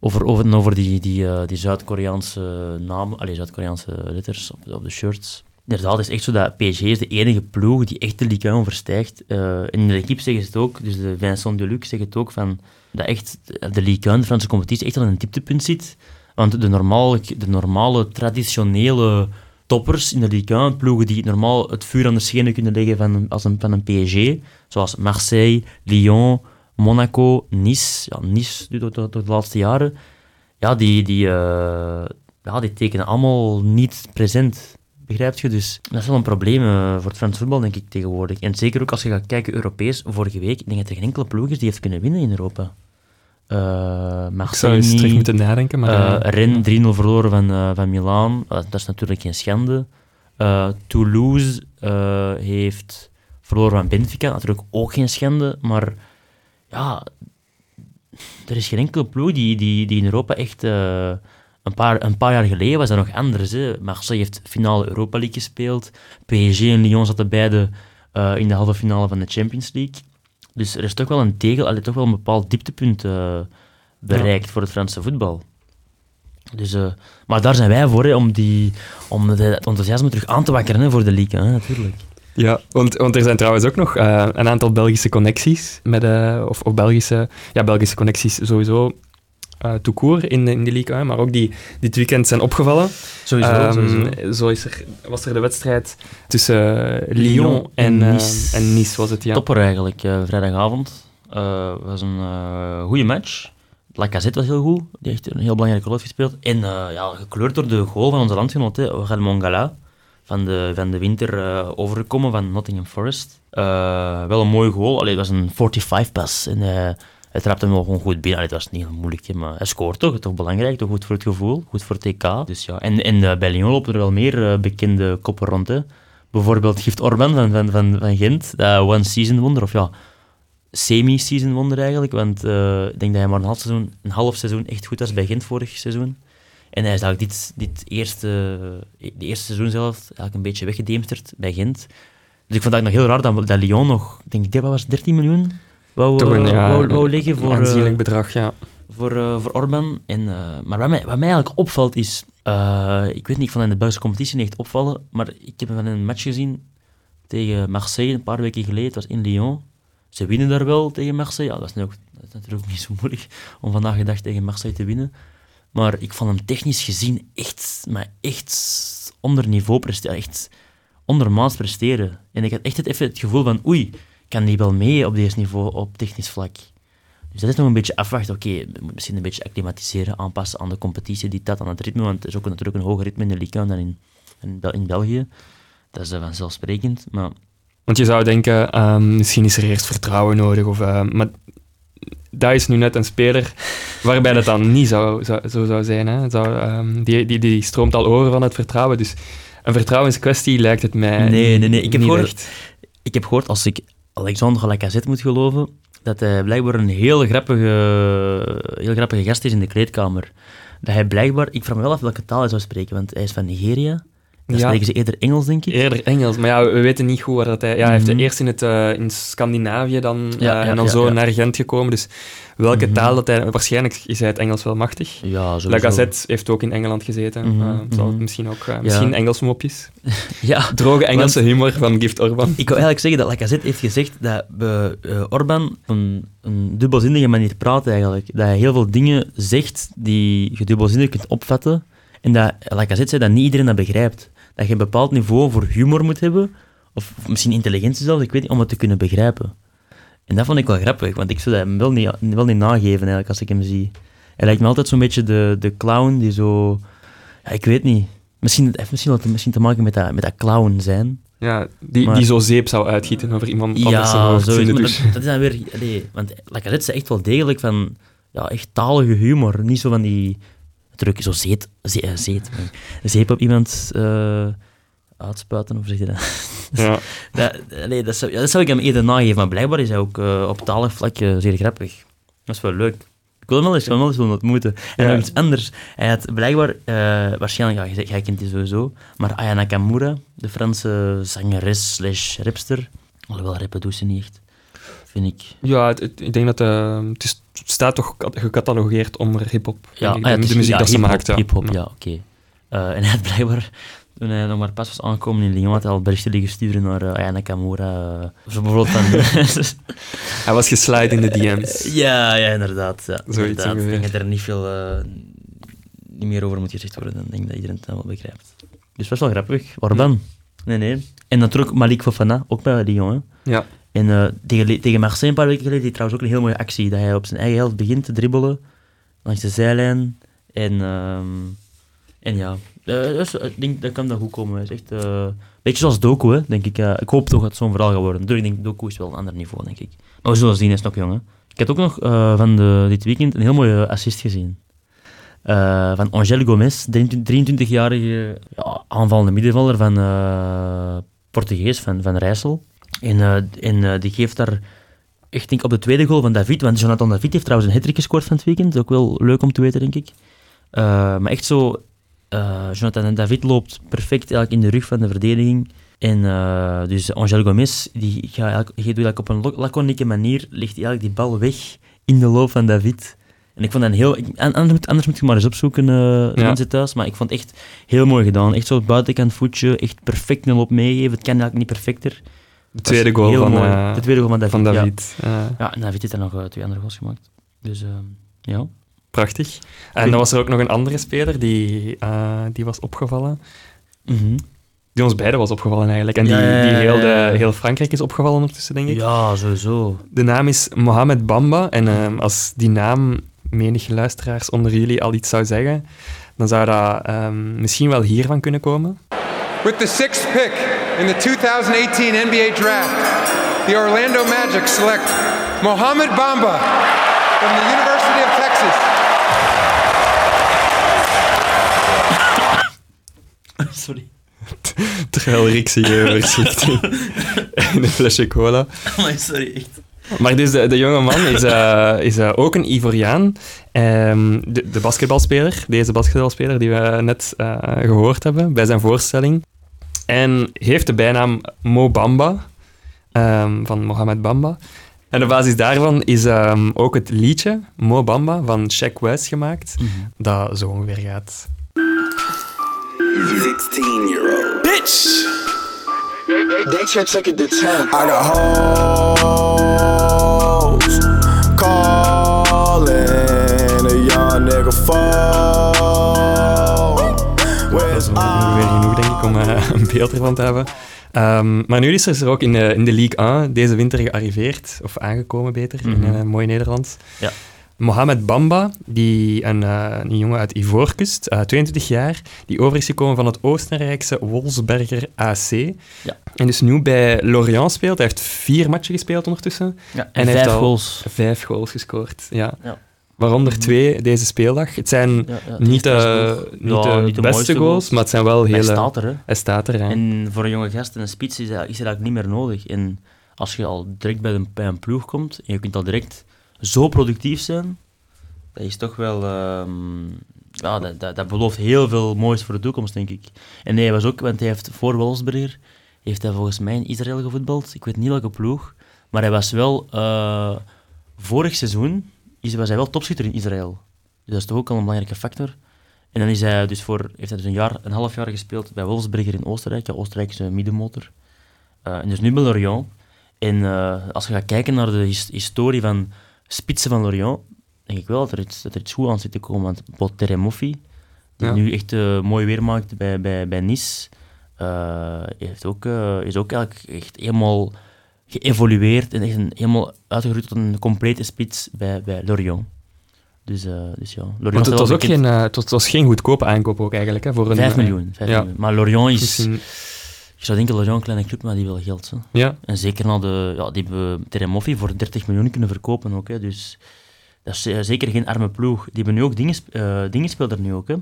over, over, over die, die, uh, die Zuid-Koreaanse namen, allee, Zuid-Koreaanse letters op, op de shirts. Inderdaad, het is echt zo dat PSG is de enige ploeg die echt de Ligue 1 verstijgt. Uh, in de equipe zeggen ze het ook, dus de Vincent Deluc zegt het ook, van, dat echt de Ligue 1, de Franse competitie, echt al een dieptepunt zit. Want de normale, de normale traditionele toppers in de Ligue 1, ploegen die normaal het vuur aan de schenen kunnen leggen van, als een, van een PSG, zoals Marseille, Lyon, Monaco, Nice, ja, Nice door, door, door de laatste jaren, ja, die, die, uh, ja, die tekenen allemaal niet present. begrijp je? Dus dat is wel een probleem eh, voor het Frans voetbal, denk ik, tegenwoordig. En zeker ook als je gaat kijken Europees, vorige week, ik denk dat er geen enkele ploeg is die heeft kunnen winnen in Europa. Uh, ik zou eens terug moeten nadenken. Maar, uh, Ren 3-0 verloren van, van Milaan. dat is natuurlijk geen schande. Toulouse heeft verloren van Benfica. Natuurlijk ook geen schande. Maar ja, er is geen enkele ploeg die, die, die in Europa echt... een, paar, een paar jaar geleden was dat nog anders. Hè. Marseille heeft finale Europa League gespeeld. PSG en Lyon zaten beide in de halve finale van de Champions League. Dus er is toch wel een tegel, allee, toch wel een bepaald dieptepunt uh, bereikt voor het Franse voetbal. Dus, uh, maar daar zijn wij voor, hè, om, die, om de, het enthousiasme terug aan te wakkeren hè, voor de league, hè, natuurlijk. Ja, want, want er zijn trouwens ook nog uh, een aantal Belgische connecties, met, of, of Belgische, ja, Belgische connecties sowieso, uh, tout in, in de Ligue 1, maar ook die dit weekend zijn opgevallen. Sowieso, um, sowieso. Zo is er, was er de wedstrijd tussen Lyon en, en, nice. En Nice. was het, ja. Topper eigenlijk, vrijdagavond. was een goede match. Lacazette was heel goed, die heeft een heel belangrijke rol gespeeld. En ja, gekleurd door de goal van onze landgenoot, Orel Mongala. Van de, van de winter overgekomen van Nottingham Forest. wel een mooie goal, Allee, het was een 45-pas. En hij trapt hem wel gewoon goed binnen. het was niet heel moeilijk, maar hij scoort toch. Toch belangrijk, toch goed voor het gevoel, goed voor het TK. Dus ja. En, uh, bij Lyon lopen er wel meer uh, bekende koppen rond. Bijvoorbeeld Gift Orban van, van, van, van Gent, dat one-season wonder, of ja, semi-season wonder eigenlijk. Want uh, ik denk dat hij maar een half, seizoen, een half seizoen echt goed was bij Gent vorig seizoen. En hij is eigenlijk dit, dit eerste, de eerste seizoen zelf eigenlijk een beetje weggedeemsterd bij Gent. Dus ik vond dat nog heel raar dat, dat Lyon nog, denk ik, wat was 13 miljoen wou, Toch een, ja, wou, wou liggen voor... Een aanzienlijk bedrag, ja. Voor, uh, voor Orban. En, uh, maar wat mij, wat mij eigenlijk opvalt is... Uh, ik weet niet, ik vond in de Belgische competitie niet echt opvallen, maar ik heb van een match gezien tegen Marseille een paar weken geleden. Het was in Lyon. Ze winnen daar wel tegen Marseille. Ja, dat, is ook, dat is natuurlijk ook niet zo moeilijk om vandaag de dag tegen Marseille te winnen. Maar ik vond hem technisch gezien echt, maar echt onder niveau presteren. Echt ondermaats presteren. En ik had echt het, even het gevoel van, oei, kan die wel mee op deze niveau op technisch vlak. Dus dat is nog een beetje afwachten. Oké, okay, misschien een beetje acclimatiseren, aanpassen aan de competitie, die dat aan het ritme. Want er is ook natuurlijk een hoger ritme in de Liga dan in, in, in België. Dat is vanzelfsprekend. Maar... Want je zou denken, ehm, misschien is er eerst vertrouwen nodig. Of, uh, maar dat is nu net een speler waarbij dat dan niet zou, zou, zo zou zijn. Hè. Zou, um, die, die, die stroomt al over van het vertrouwen. Dus een vertrouwenskwestie lijkt het mij. Nee, nee, nee. Ik heb, gehoord, ik heb gehoord, als ik Alexandre Lacazette moet geloven, dat hij blijkbaar een heel grappige, heel grappige gast is in de kleedkamer. Dat hij blijkbaar, ik vraag me wel af welke taal hij zou spreken, want hij is van Nigeria. Dan ja. spreken ze eerder Engels, denk ik. Eerder Engels, maar ja, we weten niet goed waar dat hij... Ja, hij heeft mhm. eerst in, het, uh, in Scandinavië dan, ja, uh, en dan zo naar Gent gekomen, dus welke mhm. taal dat hij... Waarschijnlijk is hij het Engels wel machtig. Ja, sowieso. Lacazette heeft ook in Engeland gezeten. Mm -hmm. uh, misschien ook... Uh, misschien Engels mopjes. ja. Droge Engelse humor van Gift Orban. Ik wil eigenlijk zeggen dat Lacazette heeft gezegd dat we, uh, Orban een, een dubbelzinnige manier praat eigenlijk. Dat hij heel veel dingen zegt die je dubbelzinnig kunt opvatten. En dat Lacazette zei dat niet iedereen dat begrijpt. Dat je een bepaald niveau voor humor moet hebben, of misschien intelligentie zelfs, ik weet niet, om het te kunnen begrijpen. En dat vond ik wel grappig, want ik zou dat hem wel niet, wel niet nageven eigenlijk, als ik hem zie. Hij lijkt me altijd zo'n beetje de, de clown die zo... Ja, ik weet niet. Misschien, heeft misschien, te, misschien te maken met dat, met dat clown zijn. Ja, die, die zo zeep zou uitgieten over iemand anders ja, zo is, dus. dat, dat, is dan weer... Nee, want Lacazette is echt wel degelijk van... Ja, echt talige humor. Niet zo van die... Natuurlijk zo zeet... Zeet, zeet zeep op iemand... Uh, uitspuiten, of zeg je dat? Ja. dat, nee, dat, zou, dat zou ik hem eerder nageven, maar blijkbaar is hij ook uh, op talig vlak uh, zeer grappig. Dat is wel leuk. Ik wil hem wel eens, wel eens willen ontmoeten. En ja. nog iets anders. Hij had blijkbaar, waarschijnlijk, ja, jij kent die sowieso, maar Aya Nakamura, de Franse zangeres slash rapster, alhoewel rappen doet ze niet echt, vind ik. Ja, het, het, ik denk dat het, is, het staat toch gecatalogeerd onder hip-hop. Ja, ah, ja, de, de muziek ja, dat ze maakt. Ja, hip-hop, ja, oké. Okay. en hij had blijkbaar toen hij nog maar pas was aangekomen in Lyon, had hij al berichten liggen sturen naar uh, Ayana Kamura. Uh, zo bijvoorbeeld van... hij was geslide in de DM's. ja, ja, inderdaad. Ja, Zoiets inderdaad. Ik denk dat er niet veel uh, niet meer over moet gezegd worden. Dan denk ik dat iedereen het wel begrijpt. Dus was wel grappig. Waar dan? Nee, nee. En natuurlijk Malik Fofana, ook bij Lyon. Hè. Ja. En uh, tegen, tegen Marseille een paar weken geleden, die trouwens ook een heel mooie actie. Dat hij op zijn eigen helft begint te dribbelen langs de zijlijn. En... Um, En ja, eh, dus, ik denk dat kan dat goed komen. Is echt, eh, een beetje zoals Doku, hè, denk ik. Eh, ik hoop toch dat het zo'n verhaal gaat worden. Dus ik denk, Doku is wel een ander niveau, denk ik. Maar we zullen zien, hij is nog jong. Hè. Ik heb ook nog eh, van de, dit weekend een heel mooie assist gezien. Eh, van Angel Gomes, 23-jarige ja, aanvallende middenvelder van eh, Portugees, van, van Rijssel. En, eh, en eh, die geeft daar echt denk op de tweede goal van David, want Jonathan David heeft trouwens een hat gescoord van het weekend. Ook wel leuk om te weten, denk ik. Eh, maar echt zo, Jonathan David loopt perfect eigenlijk in de rug van de verdediging. En dus Angel Gomes, die gaat die doet eigenlijk op een laconieke manier, legt hij eigenlijk die bal weg in de loop van David. En ik vond dat een heel... ik- anders, moet, anders moet je maar eens opzoeken, eh Ja. thuis. Maar ik vond het echt heel mooi gedaan. Echt zo het buitenkant voetje, echt perfect een loop meegeven. Het kan eigenlijk niet perfecter. De tweede goal van, eh, de tweede goal van David. van ja. David. Ja, en David heeft er nog eh, twee andere goals gemaakt. Dus ehm, ja. prachtig. En dan was er ook nog een andere speler die, eh, die was opgevallen. Mhm. Die ons beiden was opgevallen eigenlijk. En die, Ja, ja, ja, die heel, de, heel Frankrijk is opgevallen ondertussen, denk ik. Ja, sowieso. De naam is Mohamed Bamba. En ehm, als die naam menige luisteraars onder jullie al iets zou zeggen, dan zou dat ehm, misschien wel hiervan kunnen komen. With the sixth pick in the 2018 NBA Draft, the Orlando Magic select Mohamed Bamba from the University of Texas. Sorry. Terwijl Rick zich in een flesje cola. Maar sorry, echt. Maar dus de, de jonge man is, eh, is eh, ook een Ivoriaan. Ehm, de, de basketbalspeler, deze basketbalspeler die we net eh, gehoord hebben bij zijn voorstelling. En heeft de bijnaam Mo Bamba, ehm, van Mohamed Bamba. En op basis daarvan is ehm, ook het liedje Mo Bamba van Shaq West gemaakt, dat zo ongeveer gaat. 16 year old. Bitch! They it time. I got hoes calling a young nigga fall. Om eh, een beeld ervan te hebben. Ehm, maar nu is er ook in de, in de League 1 deze winter gearriveerd, of aangekomen beter, in Mhm. eh, mooi Nederlands. Ja. Mohamed Bamba, die een, eh, een jongen uit Ivoorkust, eh 22 jaar, die over is gekomen van het Oostenrijkse Wolfsberger AC. Ja. En dus nu bij Lorient speelt. Hij heeft vier matchen gespeeld ondertussen. Ja, En vijf heeft al- goals. Vijf goals gescoord, ja. Ja. Waaronder twee deze speeldag. Het zijn Ja, ja, het niet, de, niet ja, de niet de beste goals, goals. maar het zijn wel Hij hele... staat er, hè. Hij staat er, ja. En voor een jonge gast en een spits is dat, is dat eigenlijk niet meer nodig. En als je al direct bij een, bij een ploeg komt en je kunt al direct zo productief zijn, dat is toch wel... ehm, ja, dat, dat, dat belooft heel veel moois voor de toekomst, denk ik. En hij was ook, want hij heeft voor Wolfsburger, heeft hij volgens mij in Israël gevoetbald. Ik weet niet welke ploeg, maar hij was wel... eh, vorig seizoen is, was hij wel topschutter in Israël. Dus dat is toch ook al een belangrijke factor. En dan is hij dus voor, heeft hij dus een, jaar, een half jaar gespeeld bij Wolfsberger in Oostenrijk. Ja, Oostenrijk is een middenmotor. Eh, en dus nu bij Lorient. En eh, als je gaat kijken naar de his- historie van spitsen van Lorient, denk ik wel dat er iets, dat er iets goed aan zit te komen. Want bijvoorbeeld Teremoffi, die Ja. nu echt eh, mooi weer maakt bij, bij, bij Nice, heeft ook, is ook eigenlijk echt helemaal geëvolueerd en echt een, helemaal uitgegroeid tot een complete spits bij, bij Lorient. Dus, eh, dus ja, Lorient Want het staat was ook geen, eh, het was, het geen goedkope aankoop ook eigenlijk. Hè, voor een, 5 eh, miljoen. 5 ja. miljoen. Maar Lorient is... Misschien- Je zou denken, Lorient een kleine club, maar die wil geld. Hè. ja, En zeker na de... Ja, die hebben Teremoffi voor 30 miljoen kunnen verkopen ook. Hè. Dus dat is eh, zeker geen arme ploeg. Die hebben nu ook dingen, eh, dingen speelt er nu ook. Hè.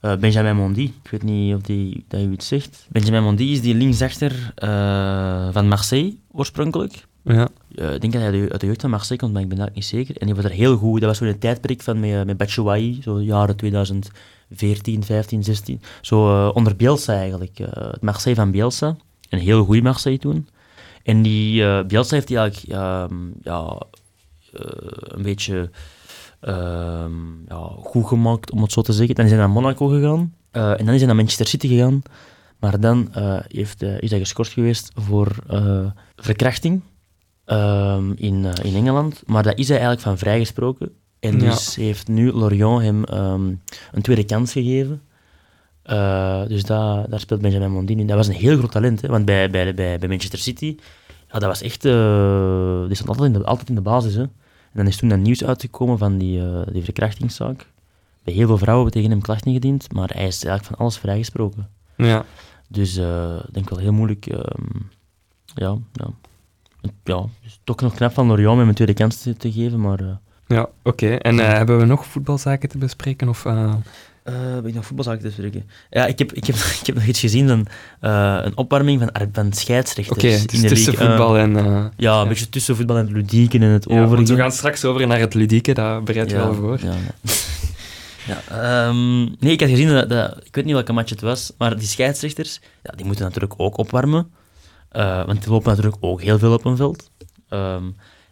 Eh, Benjamin Mondi, ik weet niet of die, dat je iets zegt. Benjamin Mondi is die linksachter eh van Marseille oorspronkelijk. ja. Eh, ik denk dat hij uit de- uit de jeugd van Marseille komt, maar ik ben daar niet zeker. En die was er heel goed. Dat was zo'n een tijdperk van met, met Batshuayi, zo jaren 2014, 15, 16. Zo eh, onder Bielsa eigenlijk. eh, het Marseille van Bielsa. Een heel goed Marseille toen. En die eh, Bielsa heeft die eigenlijk ehm, ja, eh, een beetje ja, goed gemaakt, om het zo te zeggen. Dan is hij naar Monaco gegaan. eh, en dan is hij naar Manchester City gegaan. Maar dan eh, heeft, eh, is hij geschorst geweest voor verkrachting ehm, in, in Engeland. Maar daar is hij eigenlijk van vrijgesproken. En Ja. dus heeft nu Lorient hem ehm, een tweede kans gegeven. Dus daar, daar speelt Benjamin Mondini. Dat was een heel groot talent, hè? want bij, bij, bij, bij Manchester City, ja, dat was echt, eh, die stond altijd in, de, altijd in de basis. Hè? En dan is toen dat nieuws uitgekomen van die, eh, die verkrachtingszaak. bij heel veel vrouwen tegen hem klachten ingediend, maar hij is eigenlijk van alles vrijgesproken. Ja. Dus eh, ik denk wel heel moeilijk. ehm, ja, ja. ja, dus toch nog knap van Lorient om hem een tweede kans te, te geven, maar... eh, Ja, oké. En hebben we nog voetbalzaken te bespreken? Of, Eh, ben ik nog voetbalzaken te spreken? Ja, ik heb, ik heb, ik heb nog iets gezien van eh, een opwarming van, van scheidsrechters Oké, in dus de tussen league. Eh, voetbal en... eh, ja, een beetje tussen voetbal en het ludieke en het ja, want overige. we gaan straks over naar het ludieke, dat bereidt je wel voor. Ja, ehm, nee, ik had gezien dat, dat- Ik weet niet welke match het was, maar die scheidsrechters, ja, die moeten natuurlijk ook opwarmen. Want die lopen natuurlijk ook heel veel op een veld. Ehm,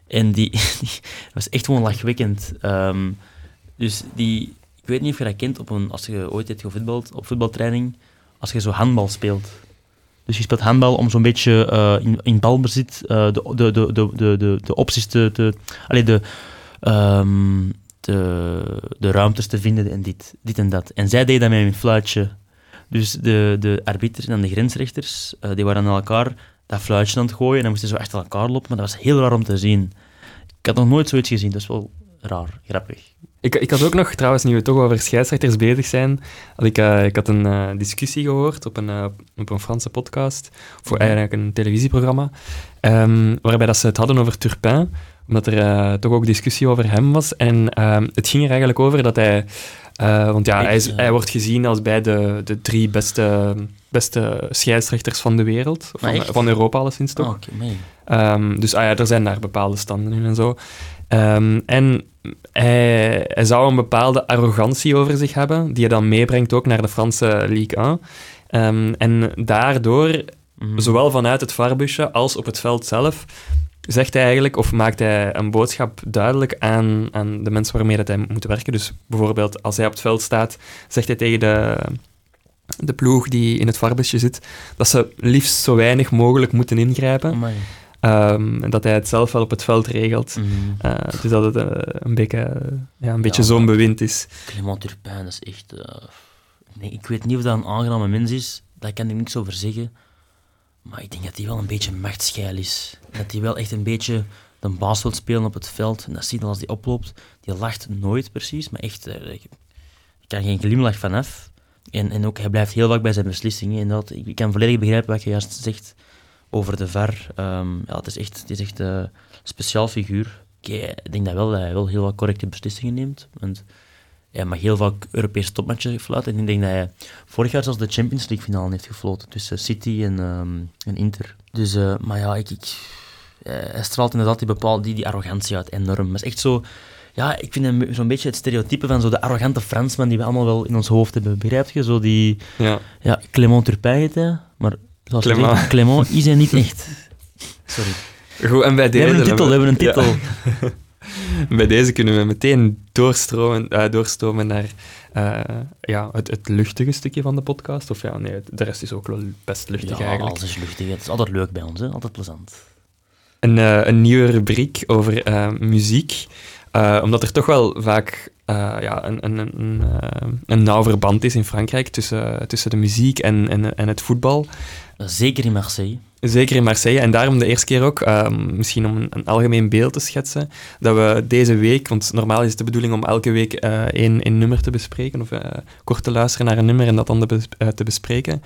en die, was echt gewoon lachwekkend. Ehm, dus die... Ik weet niet of je dat kent, op als je ooit hebt gevoetbald, op voetbaltraining, als je zo handbal speelt. Dus je speelt handbal om zo'n beetje eh, in, in balbezit eh, de, de, de, de, de, de, de opties te... te allee, de, ehm, de, de ruimtes te vinden en dit, dit en dat. En zij deden dat met een fluitje. Dus de, de arbiters en de grensrechters, eh, die waren aan elkaar dat fluitje aan het gooien en dan moesten ze zo achter elkaar lopen, maar dat was heel raar om te zien. Ik had nog nooit zoiets gezien, dat is wel raar, grappig. Ik, ik had ook nog, trouwens, nu we toch over scheidsrechters bezig zijn, had ik, eh, ik had een eh, discussie gehoord op een, eh, op een Franse podcast, voor eigenlijk een televisieprogramma, ehm, waarbij dat ze het hadden over Turpin, omdat er toch ook discussie over hem was. En ehm, het ging er eigenlijk over dat hij... eh, want ja, Ik, hij, is, eh, hij wordt gezien als bij de, de drie beste, beste scheidsrechters van de wereld. Van, van Europa alleszins toch. Ah, oké, nee. Ehm, dus ah ja, er zijn daar bepaalde standen in en zo. Ehm, en hij, hij zou een bepaalde arrogantie over zich hebben, die hij dan meebrengt ook naar de Franse Ligue 1. Ehm, en daardoor, Mhm. zowel vanuit het varbusje als op het veld zelf, zegt hij eigenlijk, of maakt hij een boodschap duidelijk aan, aan de mensen waarmee dat hij moet werken. Dus bijvoorbeeld, als hij op het veld staat, zegt hij tegen de, de ploeg die in het varbusje zit, dat ze liefst zo weinig mogelijk moeten ingrijpen. Ehm, en dat hij het zelf wel op het veld regelt. Eh, dus dat het eh, een beetje, eh, ja, een beetje Ja. zo'n bewind is. Clément Turpin, dat is echt... eh, nee, ik weet niet of dat een aangename mens is, daar kan ik niks over zeggen. Maar ik denk dat hij wel een beetje machtsgeil is. Dat hij wel echt een beetje de baas wil spelen op het veld. En dat zie je dan als hij oploopt. Die lacht nooit precies, maar echt... eh, ik kan geen glimlach vanaf. En, en ook, hij blijft heel vaak bij zijn beslissingen. En dat, ik, kan volledig begrijpen wat je juist zegt over de VAR. Ehm, ja, het is echt, het is echt eh, een speciaal figuur. Ik, eh, ik denk dat, wel, dat hij wel heel wat correcte beslissingen neemt. Want hij mag heel vaak Europese topmatchen fluiten. En ik denk dat hij vorig jaar zelfs de Champions League finale heeft gefloten tussen City en, ehm, en Inter. Dus, eh, maar ja, ik, ik, eh, hij straalt inderdaad die, bepaalde, die, die arrogantie uit enorm. Maar is echt zo... Ja, ik vind hem zo'n beetje het stereotype van zo de arrogante Fransman die we allemaal wel in ons hoofd hebben. Begrijp je? Zo die... Ja. Ja, Clément Turpin heet hij, maar zoals je Clément. zegt, Clément is hij niet echt. Sorry. Goed, en bij We hebben een titel, we hebben een titel. Ja. bij deze kunnen we meteen doorstromen, eh, doorstomen naar eh, ja, het, het luchtige stukje van de podcast. Of ja, nee, de rest is ook wel best luchtig Ja, eigenlijk. alles is luchtig. Het is altijd leuk bij ons, hè? altijd plezant. Een, eh, een nieuwe rubriek over muziek. Omdat er toch wel vaak ja, een, een, een, een nauw verband is in Frankrijk tussen, tussen de muziek en, en, en het voetbal. Zeker in Marseille. Zeker in Marseille. En daarom de eerste keer ook, ehm, misschien om een, een algemeen beeld te schetsen, dat we deze week, want normaal is het de bedoeling om elke week eh één, nummer te bespreken, of eh, kort te luisteren naar een nummer en dat dan te, eh, te bespreken.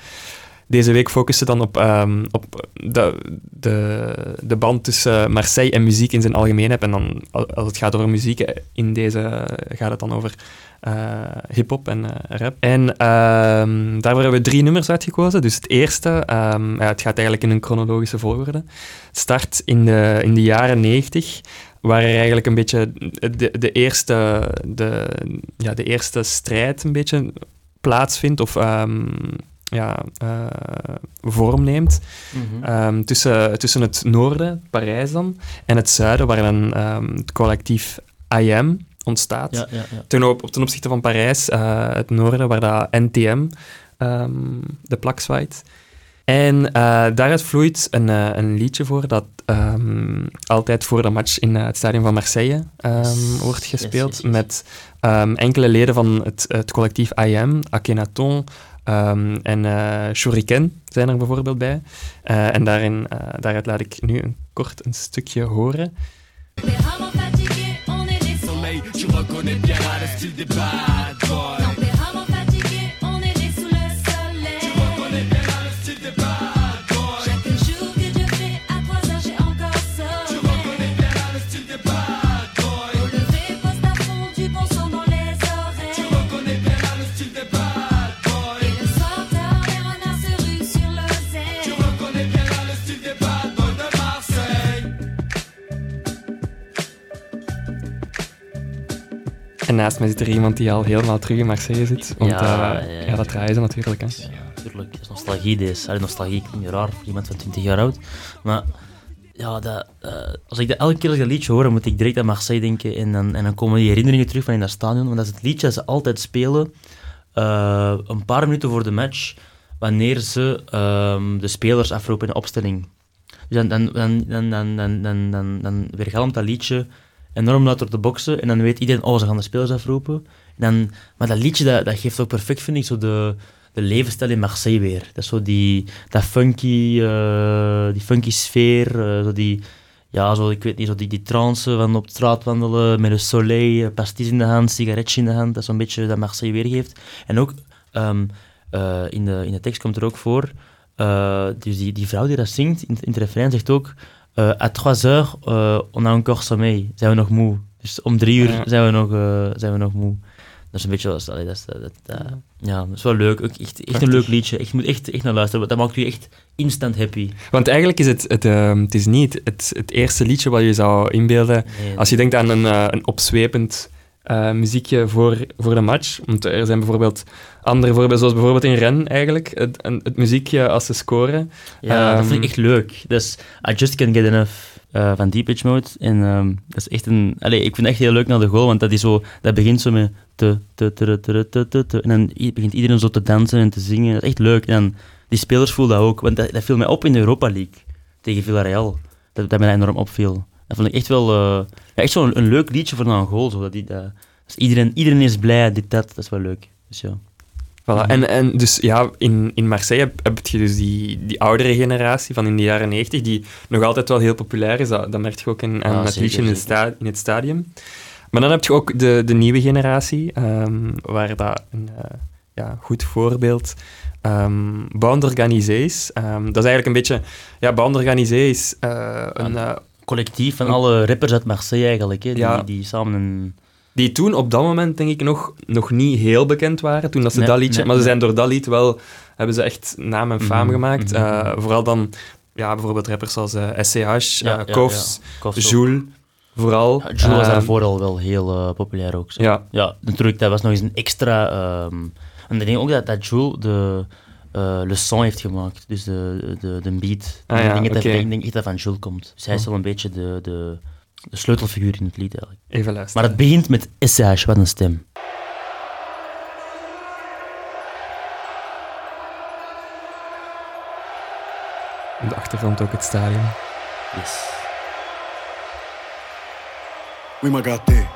Deze week focussen dan op, ehm, op de, de, de band tussen Marseille en muziek in zijn algemeenheid. En dan, al- als het gaat over muziek, eh, in deze gaat het dan over eh, hip-hop en eh, rap. En ehm, daarvoor hebben we drie nummers uitgekozen. Dus het eerste, ehm, ja, het gaat eigenlijk in een chronologische volgorde. Het start in de, in de jaren 90, waar er eigenlijk een beetje de, de, eerste, de, ja, de eerste strijd een beetje plaatsvindt, of ja, eh, vorm neemt. Ehm, tussen, tussen het noorden, Parijs dan, en het zuiden, waar dan ehm, het collectief IM ontstaat. Ja, ja, ja. Ten, op, ten opzichte van Parijs, eh, het noorden, waar dat NTM ehm, de plak zwaait. En eh, daaruit vloeit een, een liedje voor dat altijd voor de match in het stadion van Marseille wordt gespeeld. yes, yes. Met enkele leden van het, het collectief IM, Akhenaton ehm, en eh Shuriken zijn er bijvoorbeeld bij. Eh, en daarin, eh, daaruit laat ik nu een kort een stukje horen. Tu reconnais bien le style des bad boys. Naast mij zit er iemand die al helemaal terug in Marseille zit. Want Ja, ja, ja, ja. ja, dat draaien ze natuurlijk. Hè. Tuurlijk, dat is nostalgie deze. Allee, nostalgie klinkt raar voor iemand van 20 jaar oud. Maar ja, dat, eh, als ik dat elke keer als ik dat liedje hoor, moet ik direct aan Marseille denken. En dan, en dan komen die herinneringen terug van in dat stadion. Want dat is het liedje dat ze altijd spelen, eh, een paar minuten voor de match, wanneer ze ehm, de spelers afroepen in de opstelling. Dus dan, dan, dan, dan, dan, dan, dan, dan, dan weergalmt dat liedje enorm luid door de boksen. En dan weet iedereen, oh, ze gaan de spelers afroepen. En dan, maar dat liedje, dat, dat geeft ook perfect, vind ik, zo de, de levensstijl in Marseille weer. Dat is zo die, dat funky, eh, die funky sfeer, eh, zo die, ja, zo, ik weet niet, zo die, die trance van op straat wandelen met een soleil, eh, pastis in de hand, sigaretje in de hand, dat zo'n beetje dat Marseille weergeeft. En ook, ehm, eh, in, de, in de tekst komt er ook voor, dus die, die vrouw die dat zingt, in, in het refrein zegt ook, eh à 3 heures, eh, on a encore sommeil, zijn we nog moe. Dus om drie uur zijn, we nog, eh, zijn we nog moe. Dat is een beetje, dat dat dat, ja, dat is wel leuk. Ook echt, echt een leuk liedje. Ik moet echt, echt naar luisteren. Dat maakt je echt instant happy. Want eigenlijk is het, het, ehm, het is niet het, het eerste liedje wat je zou inbeelden Nee, als je denkt aan een, eh, een opzwepend eh, muziekje voor, voor de match. Want er zijn bijvoorbeeld andere voorbeelden, zoals bijvoorbeeld in Ren eigenlijk, het, het muziekje als ze scoren. Ja, dat vind ik Ehm, echt leuk. Dus I Just Can't Get Enough eh, van Deep Pitch Mode. En ehm, dat is echt een... Allee, ik vind het echt heel leuk naar de goal, want dat, is zo, dat begint zo met... Te, te, te, te, te, te, te, en dan begint iedereen zo te dansen en te zingen. Dat is echt leuk. En dan, die spelers voelen dat ook, want dat, dat viel mij op in de Europa League tegen Villarreal. Dat, dat mij enorm opviel. Dat vond ik echt wel... eh, ja, echt zo'n een leuk liedje voor een goal. Zo, dat die, dat, dus iedereen, iedereen is blij, dit, dat. Dat is wel leuk. Dus ja. Voilà. En, en dus ja, in, in Marseille heb, heb je dus die, die oudere generatie van in de jaren 90, die nog altijd wel heel populair is. Dat, dat merk je ook in, aan het zeker, liedje in sta, in het stadium. Maar dan heb je ook de, de nieuwe generatie, ehm, waar dat een eh, ja, goed voorbeeld ehm Band Organisé is. Ehm, dat is eigenlijk een beetje... Ja, Band Organisé is eh, een... eh, Collectief van alle rappers uit Marseille eigenlijk, hè, die, Ja. die samen een... die toen op dat moment, denk ik, nog, nog niet heel bekend waren, toen dat ze Nee, dat liedje... nee, maar ze zijn door dat lied wel... Hebben ze echt naam en faam Mhm, gemaakt. mhm. Eh, vooral dan... Ja, bijvoorbeeld rappers als eh, SCH, Ja, eh, ja, Kofs. Jules, vooral. Ja, Jules was daarvoor al wel heel eh, populair ook. Zo. Ja, Ja, natuurlijk, dat was nog eens een extra... en ik denk ook dat, dat Jules de, eh le son heeft gemaakt, dus de, de, de beat. Ah ik, ja, denk dat, ik denk dat van Jules komt. Dus hij is wel een beetje de, de, de sleutelfiguur in het lied eigenlijk. even luisteren. Maar het begint met SH, wat een stem. Op de achtergrond ook het stadion. Yes. Oui, m'a gâté.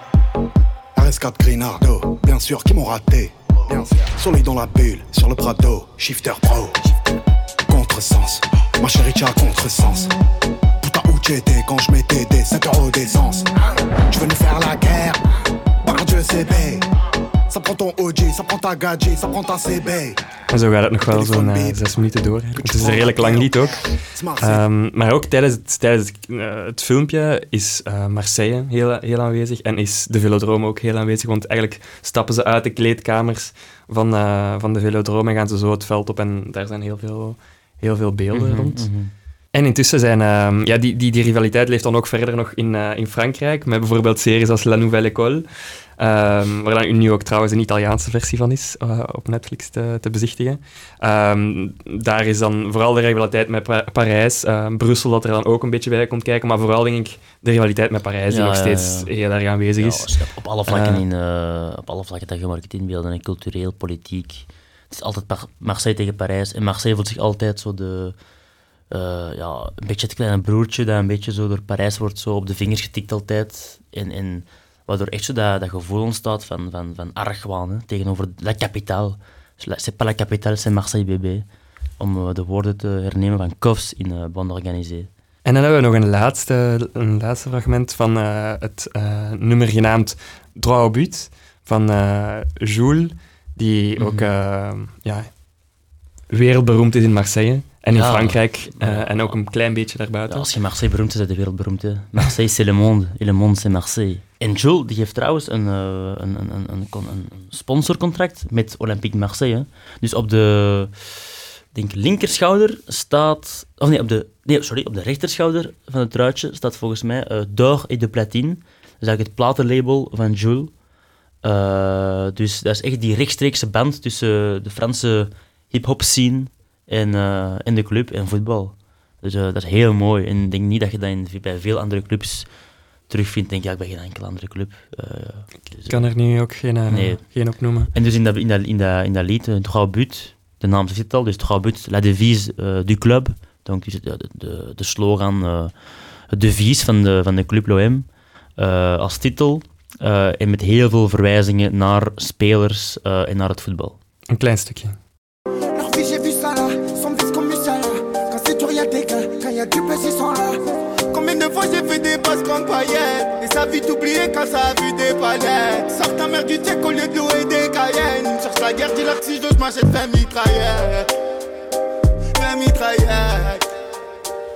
RS4 Grinardo, bien sûr, qui m'ont raté. Soleil dans la bulle, sur le Prado, shifter pro. Contresens, ma chérie, tu as contresens. Putain, où tu étais quand je mettais des 5 euros d'essence? Tu veux nous faire la guerre? Par Dieu, c'est B. Ça prend ton OG, ça prend ta gadget, ça prend ta CB. En zo gaat het nog wel zo'n eh, zes minuten door. Het is een redelijk lang lied ook. Ehm, maar ook tijdens het, tijdens het, eh, het filmpje is eh, Marseille heel, heel aanwezig en is de Velodrome ook heel aanwezig. Want eigenlijk stappen ze uit de kleedkamers van, eh, van de Velodrome en gaan ze zo het veld op. En daar zijn heel veel, heel veel beelden Mhm, rond. mhm. En intussen zijn... ehm, ja, die, die, die rivaliteit leeft dan ook verder nog in, in Frankrijk, met bijvoorbeeld series als La Nouvelle École, ehm, waar dan nu ook trouwens een Italiaanse versie van is, eh, op Netflix te, te bezichtigen. Ehm, daar is dan vooral de rivaliteit met Pa- Parijs, ehm, Brussel dat er dan ook een beetje bij komt kijken, maar vooral denk ik de rivaliteit met Parijs, die nog steeds ja. heel erg aanwezig is. op alle vlakken, Eh. in, eh, op alle vlakken dat je maar kunt inbeelden, en cultureel, politiek. Het is altijd Par- Marseille tegen Parijs. En Marseille voelt zich altijd zo de, ja, een beetje het kleine broertje dat een beetje zo door Parijs wordt zo op de vingers getikt altijd. En, en waardoor echt zo dat, dat gevoel ontstaat van, van, van argwaan hè, tegenover la capitale. Dus C'est pas la capitale, c'est Marseille bébé. Om eh, de woorden te hernemen van Kofs in uh, Bande Organisée. En dan hebben we nog een laatste, een laatste fragment van eh, het eh, nummer genaamd Droit au but van eh, Jules, die ook eh, ja, wereldberoemd is in Marseille en in Ja. Frankrijk eh, Ja. en ook een klein beetje daarbuiten. als je Marseille beroemd is, is de wereld beroemd. Hè. Marseille, c'est le monde. Et le monde, c'est Marseille. En Jules die heeft trouwens een, eh, een, een, een, een, con- een een sponsorcontract met Olympique Marseille. Dus op de denk, linkerschouder staat... Of nee, op de, nee, sorry, op de rechterschouder van het truitje staat volgens mij eh D'or et de Platine. Dat is eigenlijk het platenlabel van Jules. Eh, dus dat is echt die rechtstreekse band tussen de Franse hip-hop scene en, en de club en voetbal. Dus dat is heel mooi. En ik denk niet dat je dat in, bij veel andere clubs terugvindt. Denk ik, ja, bij geen enkele andere club. Eh, dus, Ik kan er nu ook geen, eh, Nee. geen opnoemen. En dus in dat, in dat, in dat, in dat lied, uh, Droit but, de naam zit al, dus but, la devise eh, du club. Donc, dus de, de, de slogan, eh, het devies van de, van de Club L'OM eh, als titel. eh, en met heel veel verwijzingen naar spelers eh, en naar het voetbal. Een klein stukje. Vite oublié quand ça a vu des palettes Sors ta mère du tech au lieu de louer des Cayenne Cherche la guerre, dis-leur que si je m'achète 20 mitraillettes 20 mitraillettes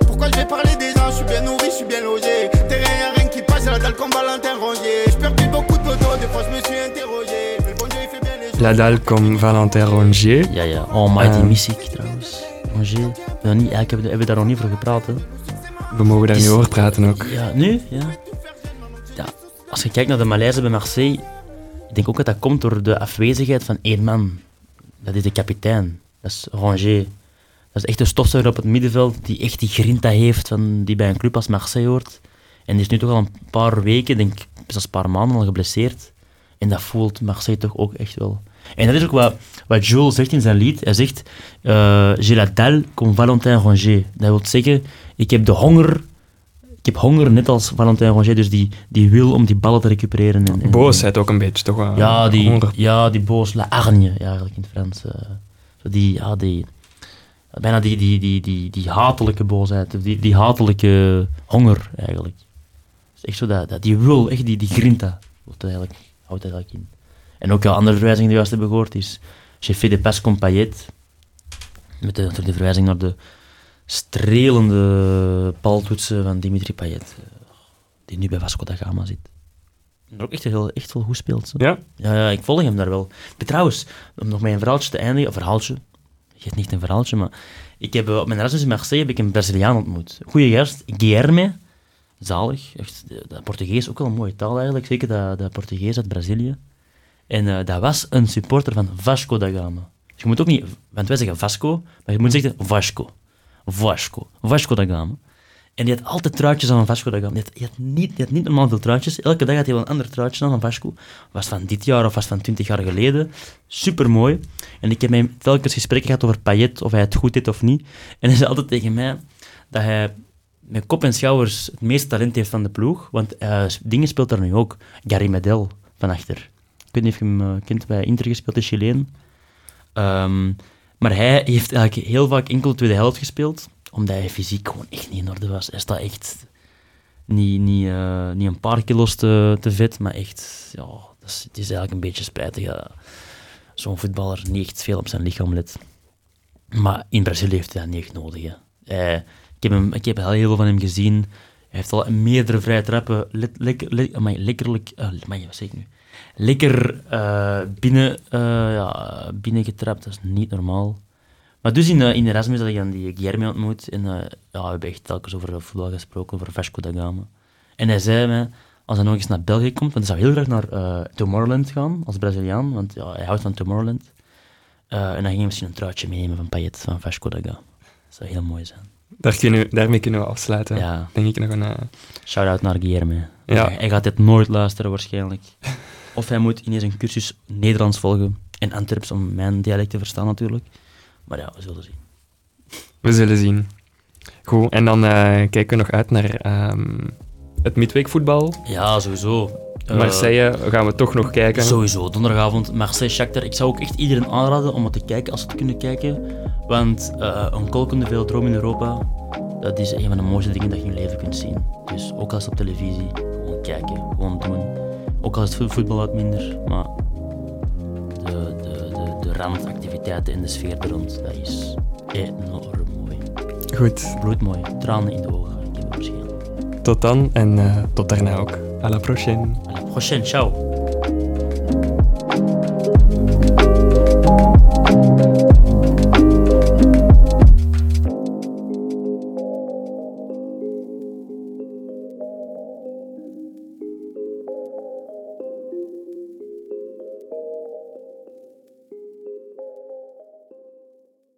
Pourquoi je vais parler des gens, je suis bien nourri, je suis bien logé Terrain y'a rien qui passe, j'ai la dalle comme Valentin Rongier Je perds plus beaucoup de photos, des fois je me suis interrogé Mais le bon Dieu il fait bien les choses La dalle comme Valentin Rongier. Ja, ja. Oh, Mighty Eh. Mystiek trouwens. Niet, ja, ik heb, hebben we daar nog niet over gepraat. Hè. We mogen daar nu over praten ook. Ja, nu? Ja. Als je kijkt naar de Malaise bij Marseille, ik denk ook dat dat komt door de afwezigheid van één man. Dat is de kapitein. Dat is Ranger. Dat is echt een stofzuiger op het middenveld die echt die grinta heeft van, die bij een club als Marseille hoort. En die is nu toch al een paar weken, denk ik, een paar maanden al geblesseerd. En dat voelt Marseille toch ook echt wel. En dat is ook wat, wat Jules zegt in zijn lied. Hij zegt, eh j'ai la dalle comme Valentin Rongier. Dat wil zeggen, ik heb de honger ik heb honger, net als Valentin Rongier, dus die, die wil om die ballen te recupereren. En, en- Boosheid ook een beetje, toch wel. Ja, die, Honger. ja, die boos, la hargne, ja, eigenlijk in het Frans. eh. Zo die, ja, die, bijna die, die, die, die, die hatelijke boosheid, die, die hatelijke honger, eigenlijk. Is echt zo dat, dat die wil, echt die, die grinta, houdt het eigenlijk, houdt eigenlijk in. En ook ja, andere verwijzing die we juist hebben gehoord is passes comme Payet. Met de, de verwijzing naar de strelende baltoetsen van Dimitri Payet. eh, Die nu bij Vasco da Gama zit. En ook echt heel, echt wel goed speelt. Ja? Ja, ja, ik volg hem daar wel. Maar trouwens, om nog met een verhaaltje te eindigen, een verhaaltje, je hebt niet een verhaaltje, maar ik heb, eh, op mijn Erasmus in Marseille heb ik een Braziliaan ontmoet. Goeie gast, Guilherme, zalig. Echt, dat Portugees ook wel een mooie taal eigenlijk, zeker dat, dat Portugees uit Brazilië. En eh, dat was een supporter van Vasco da Gama. Dus je moet ook niet, want wij zeggen Vasco, maar je moet zeggen Vasco. Vasco. Vasco da Gama. En die had altijd truitjes aan van Vasco da Gama. Die had, niet, die had niet normaal veel truitjes. Elke dag had hij wel een ander truitje aan van Vasco. Was van dit jaar of was van twintig jaar geleden. Super mooi. En ik heb met hem telkens gesprekken gehad over Payet, of hij het goed deed of niet. En hij zei altijd tegen mij dat hij met kop en schouders het meeste talent heeft van de ploeg. Want eh, dingen speelt daar nu ook. Gary Medel van achter. Ik weet niet of je hem eh, kent bij Inter gespeeld, de Chileen. Ehm, maar hij heeft eigenlijk heel vaak enkel tweede helft gespeeld, omdat hij fysiek gewoon echt niet in orde was. Hij staat echt niet, niet, eh, niet een paar kilo's te, te vet, maar echt, ja, dat is, het is eigenlijk een beetje spijtig zo'n voetballer niet veel op zijn lichaam let. Maar in Brazilië heeft hij dat niet echt nodig. Ik, heb hem, ik heb heel veel van hem gezien. Hij heeft al meerdere vrije trappen le- lekker, lekkerlijk, amai, wat zeg ik nu? Lekker eh, binnen, eh, ja, binnengetrapt, dat is niet normaal. Maar dus in, eh, in Erasmus had ik dan die Guillermo ontmoet en ja, we hebben echt telkens over voetbal gesproken, over Vasco da Gama. En hij zei mij, als hij nog eens naar België komt, want hij zou heel graag naar Tomorrowland gaan, als Braziliaan, want ja, hij houdt van Tomorrowland. En dan ging hij misschien een truitje meenemen van Payet, van Vasco da Gama. Dat zou heel mooi zijn. Daar kunnen we, daarmee kunnen we afsluiten. Ja. Denk ik nog een... Shout-out naar Guillermo. Ja. Hij gaat dit nooit luisteren, waarschijnlijk. Of hij moet ineens een cursus Nederlands volgen. En Antwerps om mijn dialect te verstaan, natuurlijk. Maar ja, we zullen zien. We zullen zien. Goed, en dan eh, kijken we nog uit naar ehm, het midweekvoetbal. Ja, sowieso. Eh, Marseille gaan we toch nog kijken. Sowieso, donderdagavond Marseille-Shakhtar. Ik zou ook echt iedereen aanraden om het te kijken als ze het kunnen kijken. Want eh, een kolkende veel droom in Europa. dat is een van de mooiste dingen dat je in je leven kunt zien. Dus ook als op televisie, gewoon kijken, gewoon doen. Ook al is het voetbal wat minder, maar de, de, de, de randactiviteiten en de sfeer er rond, dat is enorm mooi. Goed, Bloedmooi, tranen in de ogen, ik heb het misschien. tot dan en eh, tot daarna ook. À la prochaine. À la prochaine, ciao!